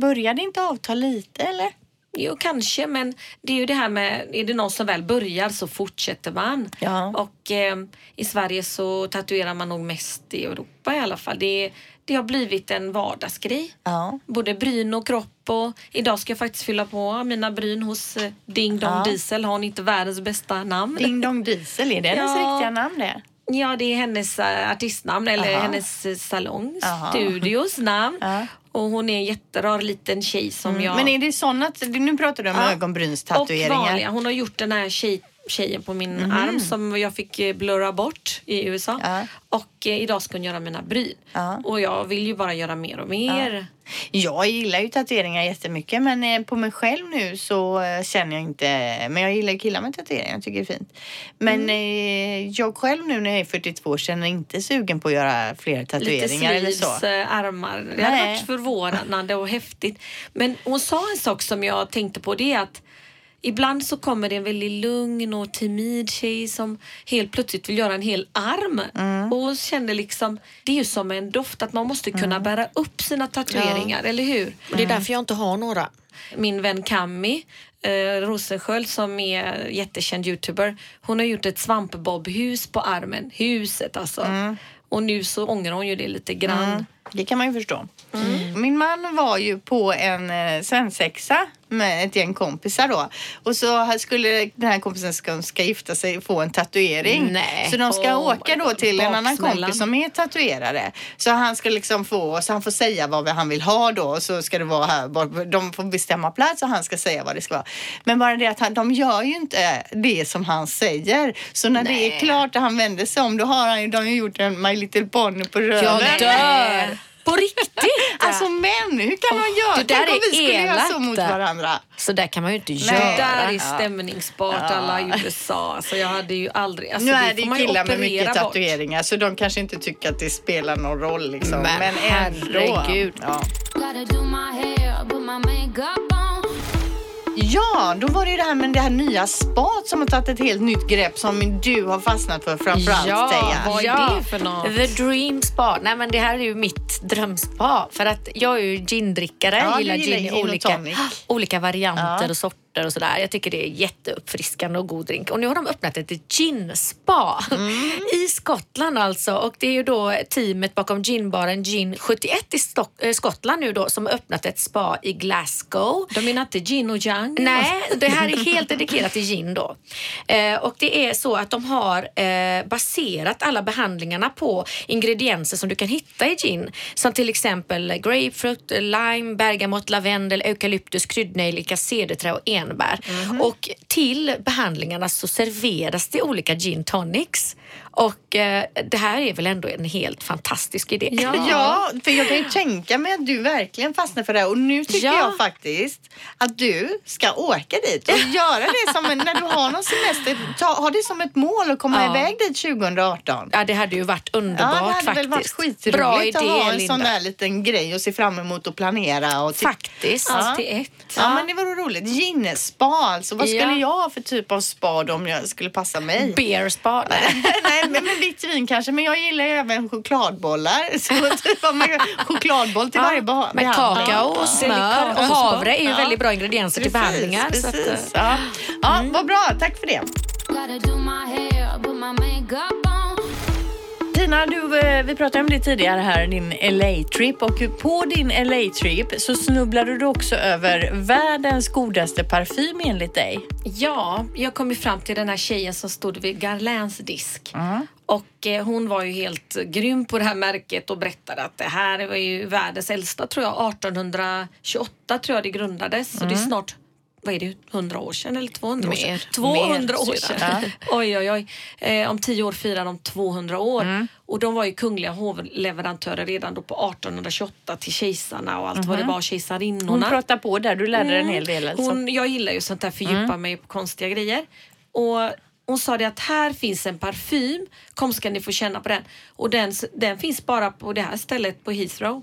börjar det inte avta lite eller? Jo, kanske, men det är ju det här med, är det någon som väl börjar så fortsätter man. Ja. Och eh, i Sverige så tatuerar man nog mest i Europa i alla fall. Det, det har blivit en vardagsgrej. Ja. Både bryn och kropp och idag ska jag faktiskt fylla på mina bryn hos eh, Ding Dong Ja. Diesel. Har hon inte världens bästa namn? Ding Dong Diesel, är det hennes Ja. riktiga namn det? Ja, det är hennes äh, artistnamn eller Aha. hennes äh, salong, Aha. studios namn. Ja. Och hon är en jätterar liten tjej som jag... Men är det sådana, nu pratar du om Ja. Och ögonbrynstatueringar. vanliga. Hon har gjort den här tjej, tjejen på min arm som jag fick eh, blurra bort i USA. Ja. Och eh, idag ska hon göra mina bryn. Ja. Och jag vill ju bara göra mer och mer. Jag gillar ju tatueringar jättemycket men eh, på mig själv nu så eh, känner jag inte, men jag gillar killar med tatueringar, jag tycker det är fint. Men Mm. eh, jag själv nu när jag är 42 känner inte sugen på att göra fler Lite tatueringar eller så. eh, armar. Det hade varit förvånande och häftigt. Men hon sa en sak som jag tänkte på. Det är att ibland så kommer det en väldigt lugn och timid tjej som helt plötsligt vill göra en hel arm. Mm. Och kände liksom, det är ju som en doft att man måste kunna Mm. bära upp sina tatueringar, eller hur? Och det är därför jag inte har några. Min vän Cammy eh, Rosensköld som är jättekänd youtuber. Hon har gjort ett svampbobhus på armen. Huset alltså. Mm. Och nu så ångrar hon ju det lite grann. Det kan man ju förstå. Mm. Min man var ju på en eh, svensexa med ett gäng kompisar då. Och så skulle den här kompisen ska, ska gifta sig få en tatuering. Nej. Så de ska Oh åka då till en annan kompis som är tatuerare. Så han ska liksom få, så han får säga vad han vill ha då. Och så ska det vara här, de får bestämma plats och han ska säga vad det ska vara. Men bara det att han, de gör ju inte det som han säger. Så när det är klart och han vänder sig om då har han ju, de har ju gjort en My Little Pony på röven. Jag dör! På riktigt? Alltså män, hur kan man göra? det där Tänk om är vi skulle göra så mot varandra. Så där kan man ju inte Det göra. där är stämningsbart alla i USA. Alltså jag hade ju aldrig... Alltså nu är får det ju killar med mycket bort. tatueringar så de kanske inte tycker att det spelar någon roll liksom. Men Men, ändå. herregud. Ja. Ja, då var det ju det här med det här nya spat som har tagit ett helt nytt grepp som du har fastnat för framförallt Ja, Teija. Vad är ja. det för något? The Dream Spa. Nej men det här är ju mitt drömspa. För att jag är ju gindrickare. Ja, du gillar gillar gin i gin och olika, tonic. olika varianter Ja. och sorter och sådär. Jag tycker det är jätteuppfriskande och god drink. Och nu har de öppnat ett gin-spa Mm. i Skottland alltså. Och det är ju då teamet bakom ginbaren Gin 71 i Stock- eh, Skottland nu då som har öppnat ett spa i Glasgow. De menar inte gin och yang? Nej, det här är helt dedikerat till gin då. Eh, och det är så att de har eh, baserat alla behandlingarna på ingredienser som du kan hitta i gin. Som till exempel grapefrukt, lime, bergamott, lavendel, eukalyptus, kryddnejlika, cederträ och enbär. Och till behandlingarna så serveras det olika gin tonics. Och eh, det här är väl ändå en helt fantastisk idé. Ja. för jag kan ju tänka mig att du verkligen fastnar för det här och nu tycker Ja. jag faktiskt att du ska åka dit och göra det som en, när du har någon semester, ta, ha det som ett mål att komma Ja. iväg dit 2018. Ja, det hade ju varit Ja, underbart det hade faktiskt. väl varit skitroligt Bra idé, att ha en Linda. sån där liten grej att se fram emot och planera. Och Faktiskt. Allt i ett. Ja, men det var roligt. Gin-spa alltså. Vad skulle Ja. jag ha för typ av spa då om jag skulle passa mig? Beer spa. Nej, men, men vin kanske. Men jag gillar ju även chokladbollar. Så typ av med chokladboll till varje behandling. kakao och smör och havre är ju Ja. väldigt bra ingredienser till behandlingar. Så att, eh, Precis. Ja. Ja, Vad bra, tack för det. Tina, du, eh, vi pratade om det tidigare här, din LA-trip. Och på din LA-trip så snubblade du också över världens godaste parfym enligt dig. Ja, jag kom ju fram till den här tjejen som stod vid Garlins disk. Och eh, hon var ju helt grym på det här märket och berättade att det här var ju världens äldsta, tror jag, 1828 tror jag det grundades. Så det är snart vad är det, 100 år sedan eller 200 år sedan? Mer. 200 Mer, år sedan. Oj, oj, oj. Eh, om tio år firar de 200 år. Och de var ju kungliga hovleverantörer redan då på 1828 till kejsarna och allt vad det var, Hon kejsarinnorna. pratade på där, du lärde dig en hel del. Alltså. Hon, jag gillar ju sånt där, fördjupa mig på konstiga grejer. Och hon sa det att här finns en parfym, kom ska ni få känna på den. Och den, den finns bara på det här stället på Heathrow.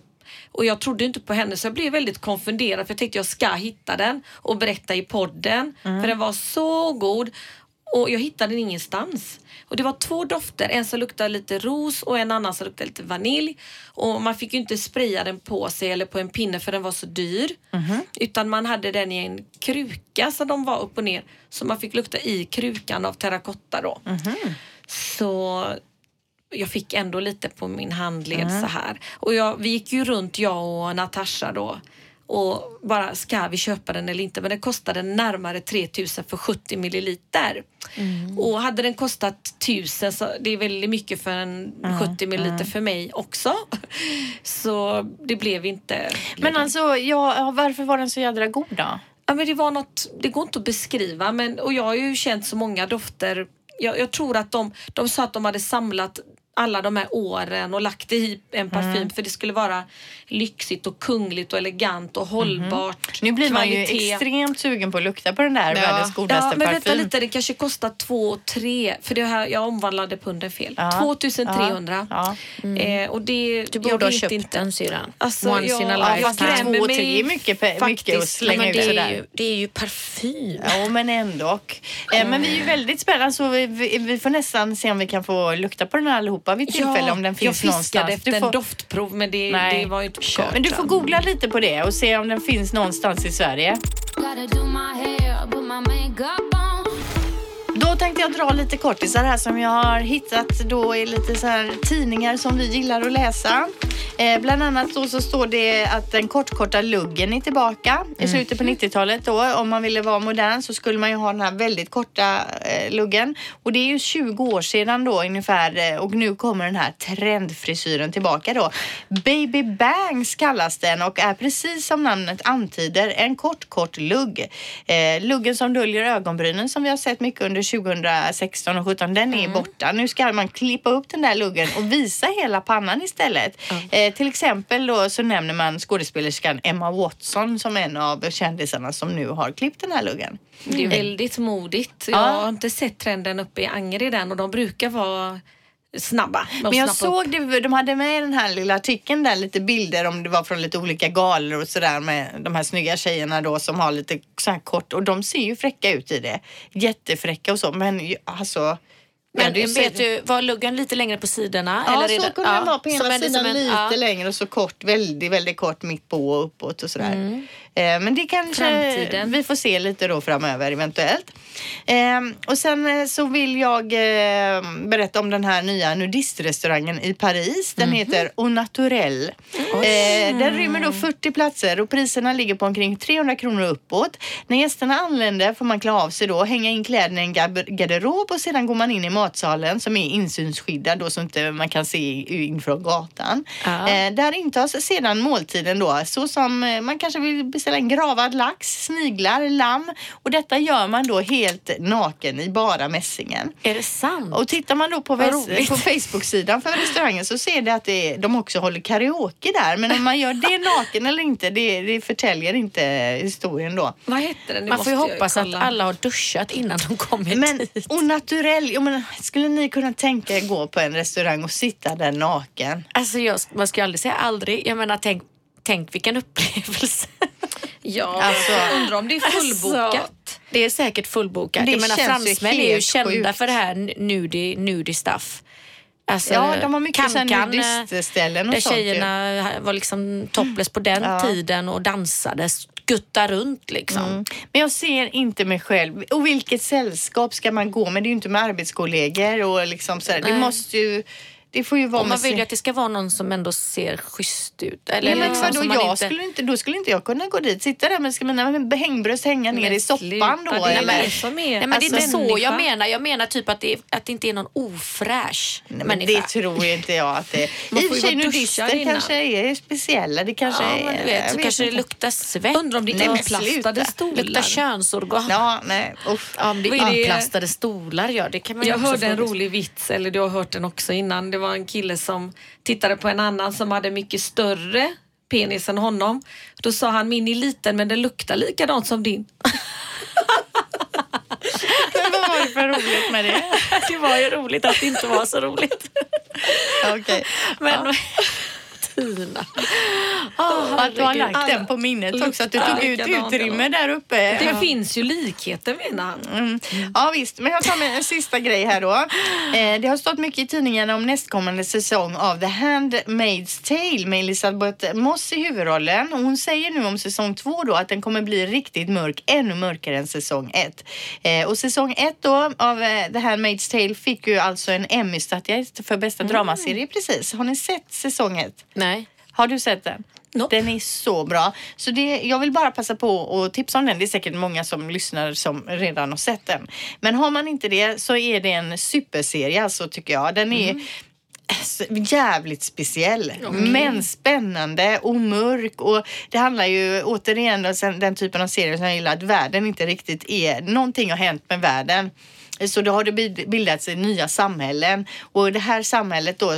Och jag trodde inte på henne så jag blev väldigt konfunderad för jag tänkte jag ska hitta den och berätta i podden. För den var så god. Och jag hittade den ingenstans. Och det var två dofter, en som luktade lite ros och en annan som luktade lite vanilj. Och man fick ju inte spraya den på sig eller på en pinne för den var så dyr. Utan man hade den i en kruka så de var upp och ner. Så man fick lukta i krukan av terrakotta då. Så jag fick ändå lite på min handled så här. Och jag, vi gick ju runt jag och Natasha då och bara ska vi köpa den eller inte men den kostade närmare 3000 för 70 milliliter. Och hade den kostat 1000 så det är väldigt mycket för en 70 milliliter för mig också. Så det blev inte. Men alltså, ja, varför var den så jädra god då? Ja, men det var något, det går inte att beskriva men, och jag har ju känt så många dofter. Jag, jag tror att de, de sa att de hade samlat alla de här åren och lagt det i en parfym Mm. för det skulle vara lyxigt och kungligt och elegant och hållbart. Mhm. Nu blir man ju kvalitet. extremt sugen på att lukta på den där världens Ja, godaste men vänta parfym. lite, det kanske kostar två, tre, för det här, jag omvandlade punden fel. Ja. 2300. Ja. Eh, och det, Du borde jag ha köpt inte. den syrran. Alltså, Once ja, in a ja, lifetime. fast skrämmer två, mig tre är mycket, mycket att slänga Men ut det, är sådär. ju, det är ju parfym. Ja, men ändå. Eh, men vi är ju väldigt spännande så vi, vi, vi får nästan se om vi kan få lukta på den här allihopa vid tillfälle om den finns jag fiskade någonstans. efter Du en får- doftprov men det, Nej. det var ju inte kört. Men du får googla lite på det och se om den finns någonstans i Sverige. Då tänkte jag dra lite kortisar här som jag har hittat då i lite så här tidningar som vi gillar att läsa. Eh, bland annat då så står det att den kortkorta luggen är tillbaka i slutet på 90-talet då. Om man ville vara modern så skulle man ju ha den här väldigt korta eh, luggen. Och det är ju 20 år sedan då ungefär eh, och nu kommer den här trendfrisyren tillbaka då. Baby bangs kallas den och är precis som namnet antyder en kort kort lugg. Eh, luggen som döljer ögonbrynen som vi har sett mycket under 2016 och 17 den är borta. Nu ska man klippa upp den där luggen och visa hela pannan istället. Eh, till exempel då så nämner man skådespelerskan Emma Watson som en av kändisarna som nu har klippt den här luggen. Det är väldigt modigt. Jag Ja. har inte sett trenden uppe i Angered och de brukar vara snabba Men jag upp. såg det, de hade med i den här lilla artikeln där lite bilder om det var från lite olika galor och sådär med de här snygga tjejerna då som har lite så här kort och de ser ju fräcka ut i det. Jättefräcka och så men alltså. Men ja, det är- vet du, var luggen lite längre på sidorna? Ja, eller så det- kunde den vara på ena sidan en- lite ja. längre och så kort, väldigt, väldigt kort mitt på och uppåt och sådär. Eh, men det kanske Framtiden. vi får se lite då framöver eventuellt. Eh, och sen eh, så vill jag eh, berätta om den här nya nudistrestaurangen i Paris. Den heter Au Naturel. Eh, den rymmer då 40 platser och priserna ligger på omkring 300 kronor uppåt. När gästerna anländer får man klä av sig då, hänga in kläderna i en garderob och sedan går man in i matsalen som är insynsskyddad då så inte man kan se in från gatan. Ja. Eh, där intas sedan måltiden då så som eh, man kanske vill beställa in gravad lax, sniglar, lamm och detta gör man då helt naken i bara mässingen. Är det sant? Och tittar man då på, på Facebook-sidan för restaurangen så ser det att det är, de också håller karaoke där. Men om man gör det naken eller inte, det, det förtäljer inte historien då. Vad hette den? Nu Man får ju hoppas att alla har duschat innan de kommer Men dit. och naturell, jag menar, skulle ni kunna tänka er gå på en restaurang och sitta där naken? Alltså jag, man ska ju aldrig säga aldrig. Jag menar tänk, tänk vilken upplevelse. Ja, Alltså- jag undrar om det är fullbokat. Alltså, det är säkert fullbokat. Det jag menar ju fransmän är ju kända sjukt. för det här nudie, nudie stuff. Alltså, Ja, de har mycket Kan-Kan, sådana nudistställen och Där sånt ju. tjejerna var liksom topless på den Ja. tiden och dansade, skutta runt liksom. Mm. Men jag ser inte mig själv. Och vilket sällskap ska man gå med? Det är ju inte med arbetskollegor och liksom sådär. Det måste ju... Det får ju vara Och man vill ju att det ska vara någon som ändå ser schysst ut. Eller men liksom, vadå, jag inte... skulle inte, då skulle inte jag kunna gå dit, sitta där med ska mina hängbröst hänga ner Men i soppan då. det är eller? det som är Nej, men det är inte alltså, så jag människa. menar. Jag menar typ att det, att det inte är någon ofräsch Nej, men människa. det tror inte jag att det är. I och för sig nudister kanske är speciella. Det kanske ja, är... men du vet, så kanske det luktar svett. Undrar om det är inplastade stolar. luktar könsorgan. Ja, nej. Ja, om det är inplastade stolar, ja det kan man ju Jag hörde en rolig vits, eller du har hört den också innan. Var en kille som tittade på en annan som hade mycket större penis än honom. Då sa han, min är liten men den luktar likadant som din. Men vad var det för roligt med det? Det var ju roligt att det inte var så roligt. Okej. Men Tina. Och att du har lagt den på minnet också, att du tog ut utrymme där uppe. Det finns ju likheter menar han. Mm. Ja visst, men jag tar med en sista grej här då. Eh, det har stått mycket i tidningarna om nästkommande säsong av The Handmaid's Tale med Elisabeth Moss i huvudrollen. Och hon säger nu om säsong två då att den kommer bli riktigt mörk, ännu mörkare än säsong ett. Eh, och säsong ett då av eh, The Handmaid's Tale fick ju alltså en Emmy-statyett för bästa dramaserie precis. Har ni sett säsong ett? Nej. Har du sett den? Nope. Den är så bra. Så det, jag vill bara passa på att tipsa om den. Det är säkert många som lyssnar som redan har sett den. Men har man inte det så är det en superserie alltså tycker jag. Den är alltså, jävligt speciell. Men spännande och mörk. Och det handlar ju återigen om den typen av serier som jag gillar. Att världen inte riktigt är... Någonting har hänt med världen. Så då har det bildats nya samhällen och det här samhället då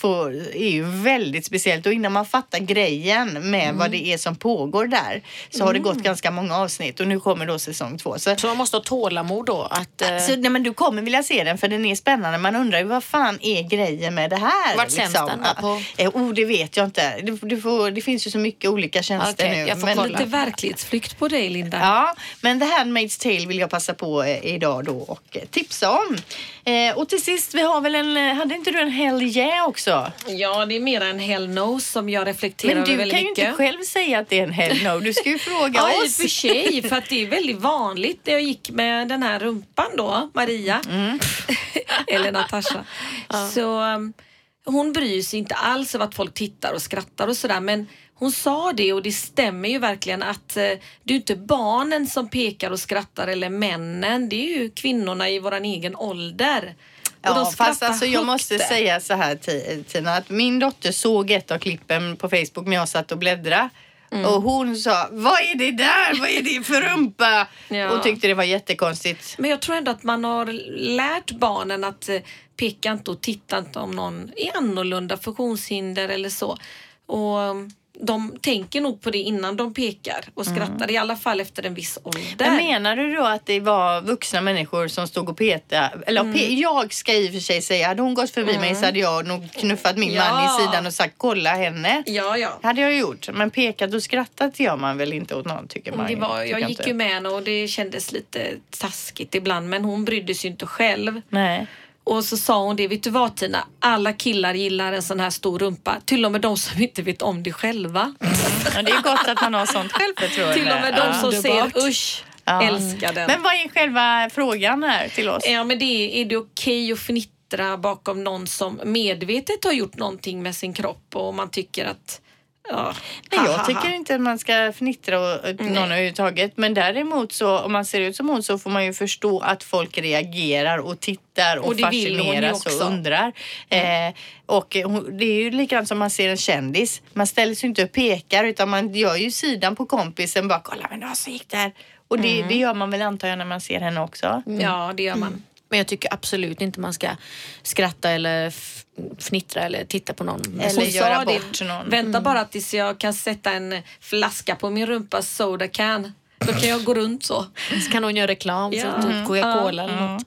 får, är ju väldigt speciellt och innan man fattar grejen med vad det är som pågår där så har det gått ganska många avsnitt och nu kommer då säsong två. Så, Så man måste ha tålamod då? Att, eh, så, nej, men du kommer vilja se den för den är spännande. Man undrar ju vad fan är grejen med det här? Vart sänds den då? Ja. På- Eh, Oh, det vet jag inte. Du, du får, det finns ju så mycket olika tjänster Okej, nu. jag får men, kolla. Lite verklighetsflykt på dig Linda. Ja, men The Handmaid's Tale vill jag passa på eh, idag då och tipsa om. Eh, och till sist, vi har väl en, eh, hade inte du en Hell yeah också? Ja, det är mer en hell no som jag reflekterar Men över du väldigt kan ju mycket. inte själv säga att det är en Hell no. Du ska ju fråga Ja, i och oss. för sig, för att det är väldigt vanligt. när Jag gick med den här rumpan då, Maria, Mm. eller Natasha. Så um, hon bryr sig inte alls om att folk tittar och skrattar och sådär. Men hon sa det och det stämmer ju verkligen att eh, det är inte barnen som pekar och skrattar eller männen. Det är ju kvinnorna i våran egen ålder. Ja, fast alltså jag måste säga så här Ti- Tina, att min dotter såg ett av klippen på Facebook när jag satt och bläddrade. Mm. Och hon sa, vad är det där? Vad är det för rumpa? Ja. Och tyckte det var jättekonstigt. Men jag tror ändå att man har lärt barnen att eh, peka inte och titta inte om någon är annorlunda funktionshinder eller så. Och de tänker nog på det innan de pekar och skrattar, i alla fall efter en viss ålder. Men menar du då att det var vuxna människor som stod och petade? Eller Mm. pe- jag ska i och för sig säga, hade hon gått förbi mig så hade jag nog knuffat min Ja. man i sidan och sagt kolla henne. Ja, ja. hade jag gjort. Men pekat och skrattat gör man väl inte åt någon tycker man. Det var, tycker jag gick ju med henne och det kändes lite taskigt ibland men hon brydde sig ju inte själv. Nej. Och så sa hon det, vet du vad Tina? Alla killar gillar en sån här stor rumpa. Till och med de som inte vet om det själva. Ja, det är gott att man har sånt självförtroende. Till och med de som Underbart. säger usch, Ja. älskar den. Men vad är själva frågan här till oss? Ja, men det är, är det okej att fnittra bakom någon som medvetet har gjort någonting med sin kropp och man tycker att Ja. Nej, Ha, jag tycker inte att man ska fnittra åt någon överhuvudtaget. Men däremot så om man ser ut som hon så får man ju förstå att folk reagerar och tittar och, Och det fascineras och undrar. Eh, och det är ju likadant som man ser en kändis. Man ställer sig inte och pekar utan man gör ju sidan på kompisen bara kolla men vad så gick det här. Och det, Mm. det gör man väl antar jag när man ser henne också. Ja, det gör man. Men jag tycker absolut inte man ska skratta eller fnittra eller titta på någon. Eller Hon göra sa det. bort någon. Vänta bara tills jag kan sätta en flaska på min rumpa soda can. Då kan jag gå runt så. Så kan hon göra reklam Ja. för typ Coca-Cola eller något.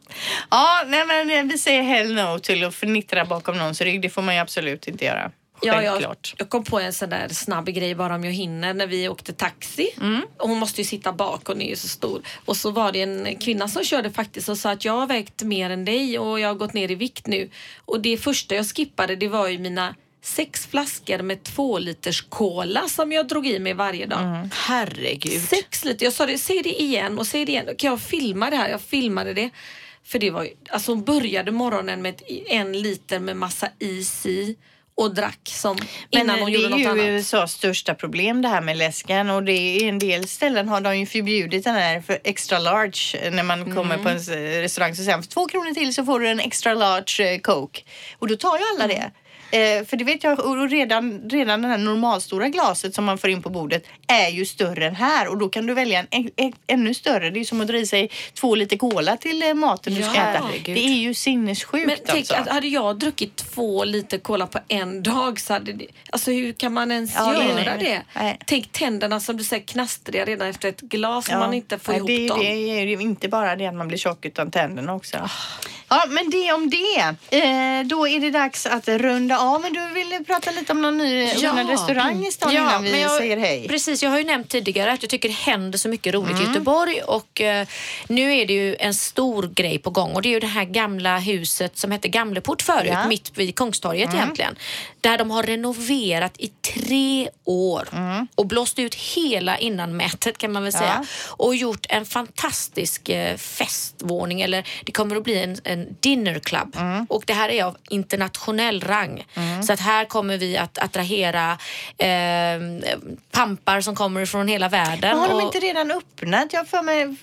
Ja, nej, men vi säger hell no till att fnittra bakom någons rygg. Det får man ju absolut inte göra. Ja, jag, Självklart. jag kom på en sån där snabb grej bara om jag hinner när vi åkte taxi. Och hon måste ju sitta bak och hon är ju så stor. Och så var det en kvinna som körde faktiskt och sa att jag har vägt mer än dig och jag har gått ner i vikt nu. Och det första jag skippade det var ju mina sex flaskor med två liters cola som jag drog i mig varje dag. Herregud. Sex liter. Jag sa det, säg det igen och säg det igen. Kan jag filma det här? Jag filmade det. För det var ju, alltså hon började morgonen med ett, en liter med massa is i och drack som Men innan hon det gjorde är något ju annat. USAs största problem det här med läsken och det är en del ställen har de ju förbjudit den här för extra large när man Mm. kommer på en restaurang så säger de två kronor till så får du en extra large eh, coke och då tar ju alla Mm. det. Eh, för det vet jag, och redan, redan det här normalstora glaset som man får in på bordet är ju större än här och då kan du välja en, en, en ännu större. Det är som att dra i sig två liter cola till eh, maten du Ja, ska äta. herregud. Det är ju sinnessjukt Men tänk alltså. hade jag druckit två liter cola på en dag så hade det, alltså hur kan man ens Ja, nej, göra nej, det? nej. Tänk tänderna som du säger knastriga redan efter ett glas om man inte får Nej, ihop det, dem. Det är ju inte bara det att man blir tjock utan tänderna också. Ah. Ja, men det om det. Eh, då är det dags att runda av. Men du ville prata lite om någon ny öppnad restaurang i stan innan vi jag, säger hej. Precis, jag har ju nämnt tidigare att jag tycker det händer så mycket roligt Mm. i Göteborg och eh, nu är det ju en stor grej på gång och det är ju det här gamla huset som hette Gamleport förut, Ja. Mm. mitt vid Kungstorget egentligen. Där de har renoverat i tre år Mm. och blåst ut hela innanmätet kan man väl säga och gjort en fantastisk eh, festvåning eller det kommer att bli en, en dinner club Mm. och det här är av internationell rang. Så att här kommer vi att attrahera eh, pampar som kommer från hela världen. Men har de och inte redan öppnat? Jag för mig,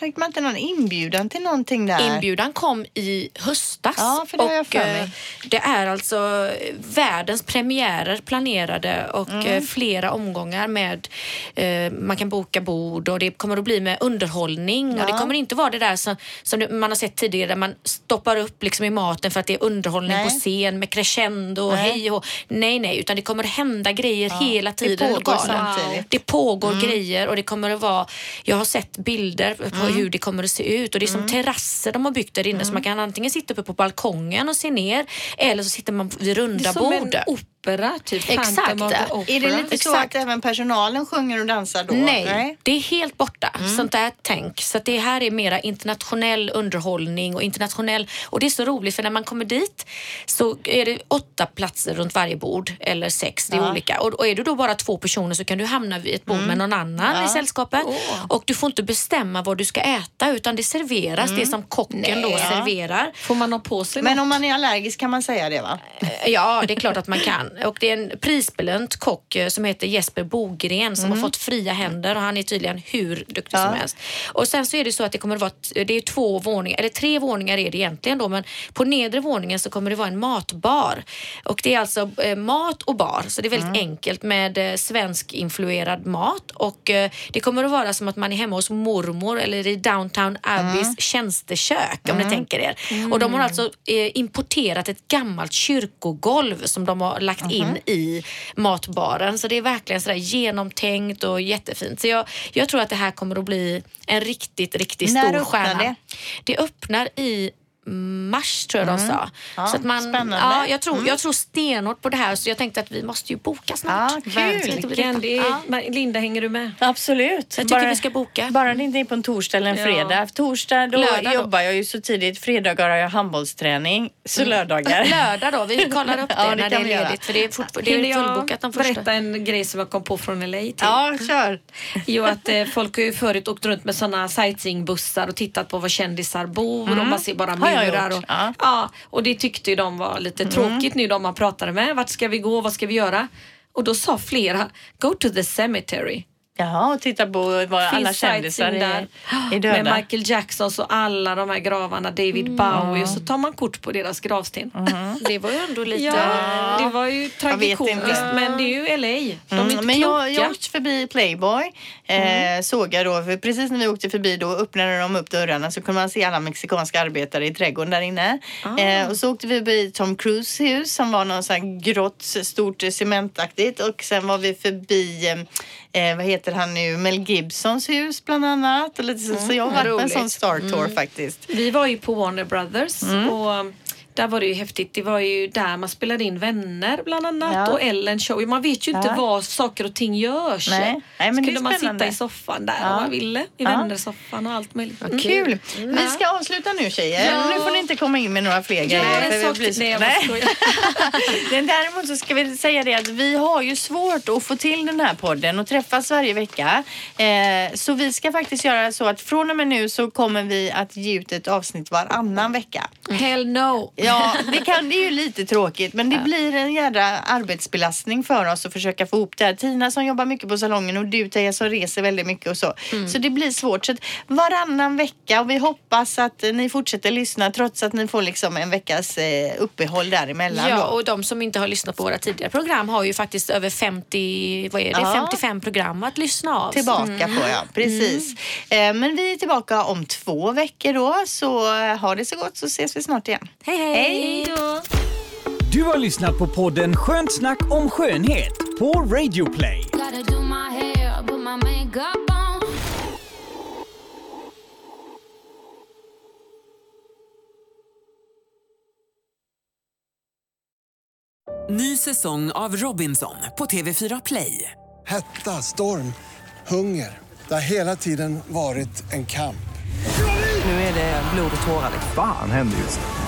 fick man inte någon inbjudan till någonting där? Inbjudan kom i höstas Ja, för det har jag och för mig. eh, det är alltså världens premiärer planerade och Mm. eh, flera omgångar med eh, man kan boka bord och det kommer att bli med underhållning och det kommer inte vara det där som, som man har sett tidigare där man stoppar upp liksom i maten för att det är underhållning Nej. på scen med crescendo och Nej. hej och. Nej, nej, utan det kommer hända grejer hela tiden i pågår. Mm. Det pågår grejer och det kommer att vara, jag har sett bilder på Mm. hur det kommer att se ut och det är som terrasser de har byggt där inne så man kan antingen sitta uppe på balkongen och se ner eller så sitter man vid Det runda bord. Opera, typ Exakt. Phantom of the Opera. Är det lite så Exakt. att även personalen sjunger och dansar då? Nej, det är helt borta. Mm. Sånt där tänk. Så att det här är mera internationell underhållning och internationell... Och det är så roligt för när man kommer dit så är det åtta platser runt varje bord eller sex. Det är Ja. olika. Och, och är du då bara två personer så kan du hamna vid ett bord med någon annan i sällskapet. Och du får inte bestämma vad du ska äta utan det serveras det som kocken då serverar. Får man ha på sig Men något? om man är allergisk kan man säga det va? Eh, Ja, det är klart att man kan. Och det är en prisbelönt kock eh, som heter Jesper Bogren som har fått fria händer och han är tydligen hur duktig Ja. som helst. Och sen så är det så att det kommer att vara, det är två våningar, eller tre våningar är det egentligen då, men på nedre våningen så kommer det vara en matbar. Och det är alltså eh, mat och bar, så det är väldigt enkelt med eh, svensk influerad mat och det kommer att vara som att man är hemma hos mormor eller i Downtown Abbeys tjänstekök om ni tänker er. Och de har alltså eh, importerat ett gammalt kyrkogolv som de har lagt in i matbaren. Så det är verkligen sådär genomtänkt och jättefint. Så jag, jag tror att det här kommer att bli en riktigt, riktigt När stor stjärna. det? Det öppnar i mars tror jag de sa. Ja, så att man, spännande. Ja, jag, tror, jag tror stenhårt på det här så jag tänkte att vi måste ju boka snart. Ja, kul. Är, Ja. Linda, hänger du med? Absolut. Så jag tycker vi ska boka. Bara det inte är på en torsdag eller en Ja. fredag. För torsdag då Lördag då. jobbar jag ju så tidigt. Fredagar har jag handbollsträning. Så lördagar. Lördag då, vi kollar upp det, Ja, det när det är ledigt. För det är, fort, det är fullbokat de första. berätta en grej som jag kom på från LA till? Ja, kör. Jo, att eh, folk har ju förut åkt runt med sådana sightseeingbussar och tittat på var kändisar bor och man ser bara Mm. Har gjort, Och, ja. ja, och det tyckte ju de var lite tråkigt nu de man pratade med. Vart ska vi gå? Vad ska vi göra? Och då sa flera, go to the cemetery. Jaha, och titta på vad alla kändisar är, där. är döda. Med Michael Jackson och alla de här gravarna, David Bowie och så tar man kort på deras gravsten. Det var ju ändå lite... Ja, det var ju tragikomiskt men det är ju LA. De är Mm, inte men kloka. jag, jag åkte förbi Playboy, eh, såg jag då, för precis när vi åkte förbi då öppnade de upp dörrarna så kunde man se alla mexikanska arbetare i trädgården där inne. Eh, och så åkte vi förbi Tom Cruise hus som var någon sån grått, stort eh, cementaktigt och sen var vi förbi eh, vad heter han nu, Mel Gibsons hus bland annat. Och lite så, så jag har varit på en sån Star Tour faktiskt. Vi var ju på Warner Brothers Mm. och där var det ju häftigt. Det var ju där man spelade in Vänner bland annat Ja. och Ellen show. Man vet ju inte Ja. var saker och ting görs. Nej. Nej, men så kunde man sitta i soffan där Ja. om man ville. I Ja. Vännersoffan och allt möjligt. Mm. Kul! Vi ska avsluta nu tjejer. Ja. Nu får ni inte komma in med några fler grejer. blir så- Nej, Nej. Men däremot så ska vi säga det att vi har ju svårt att få till den här podden och träffas varje vecka. Eh, så vi ska faktiskt göra så att från och med nu så kommer vi att ge ut ett avsnitt varannan vecka. Hell no. Ja, det, kan, det är ju lite tråkigt men det blir en jädra arbetsbelastning för oss att försöka få ihop det här. Tina som jobbar mycket på salongen och du Teija som reser väldigt mycket och så. Så det blir svårt. Så varannan vecka och vi hoppas att ni fortsätter lyssna trots att ni får liksom en veckas eh, uppehåll däremellan. Ja, då. och de som inte har lyssnat på våra tidigare program har ju faktiskt över 50, vad är det, Ja. 55 program att lyssna av. Tillbaka på ja, precis. Eh, Men vi är tillbaka om två veckor då så eh, ha det så gott så ses vi snart igen. Hej, hej! Hej då! Du har lyssnat på podden Skönt snack om skönhet på Radio Play. Ny säsong av Robinson på TV4 Play. Hetta, storm, hunger. Det har hela tiden varit en kamp. Nu är det blod och tårar. Fan händer just nu.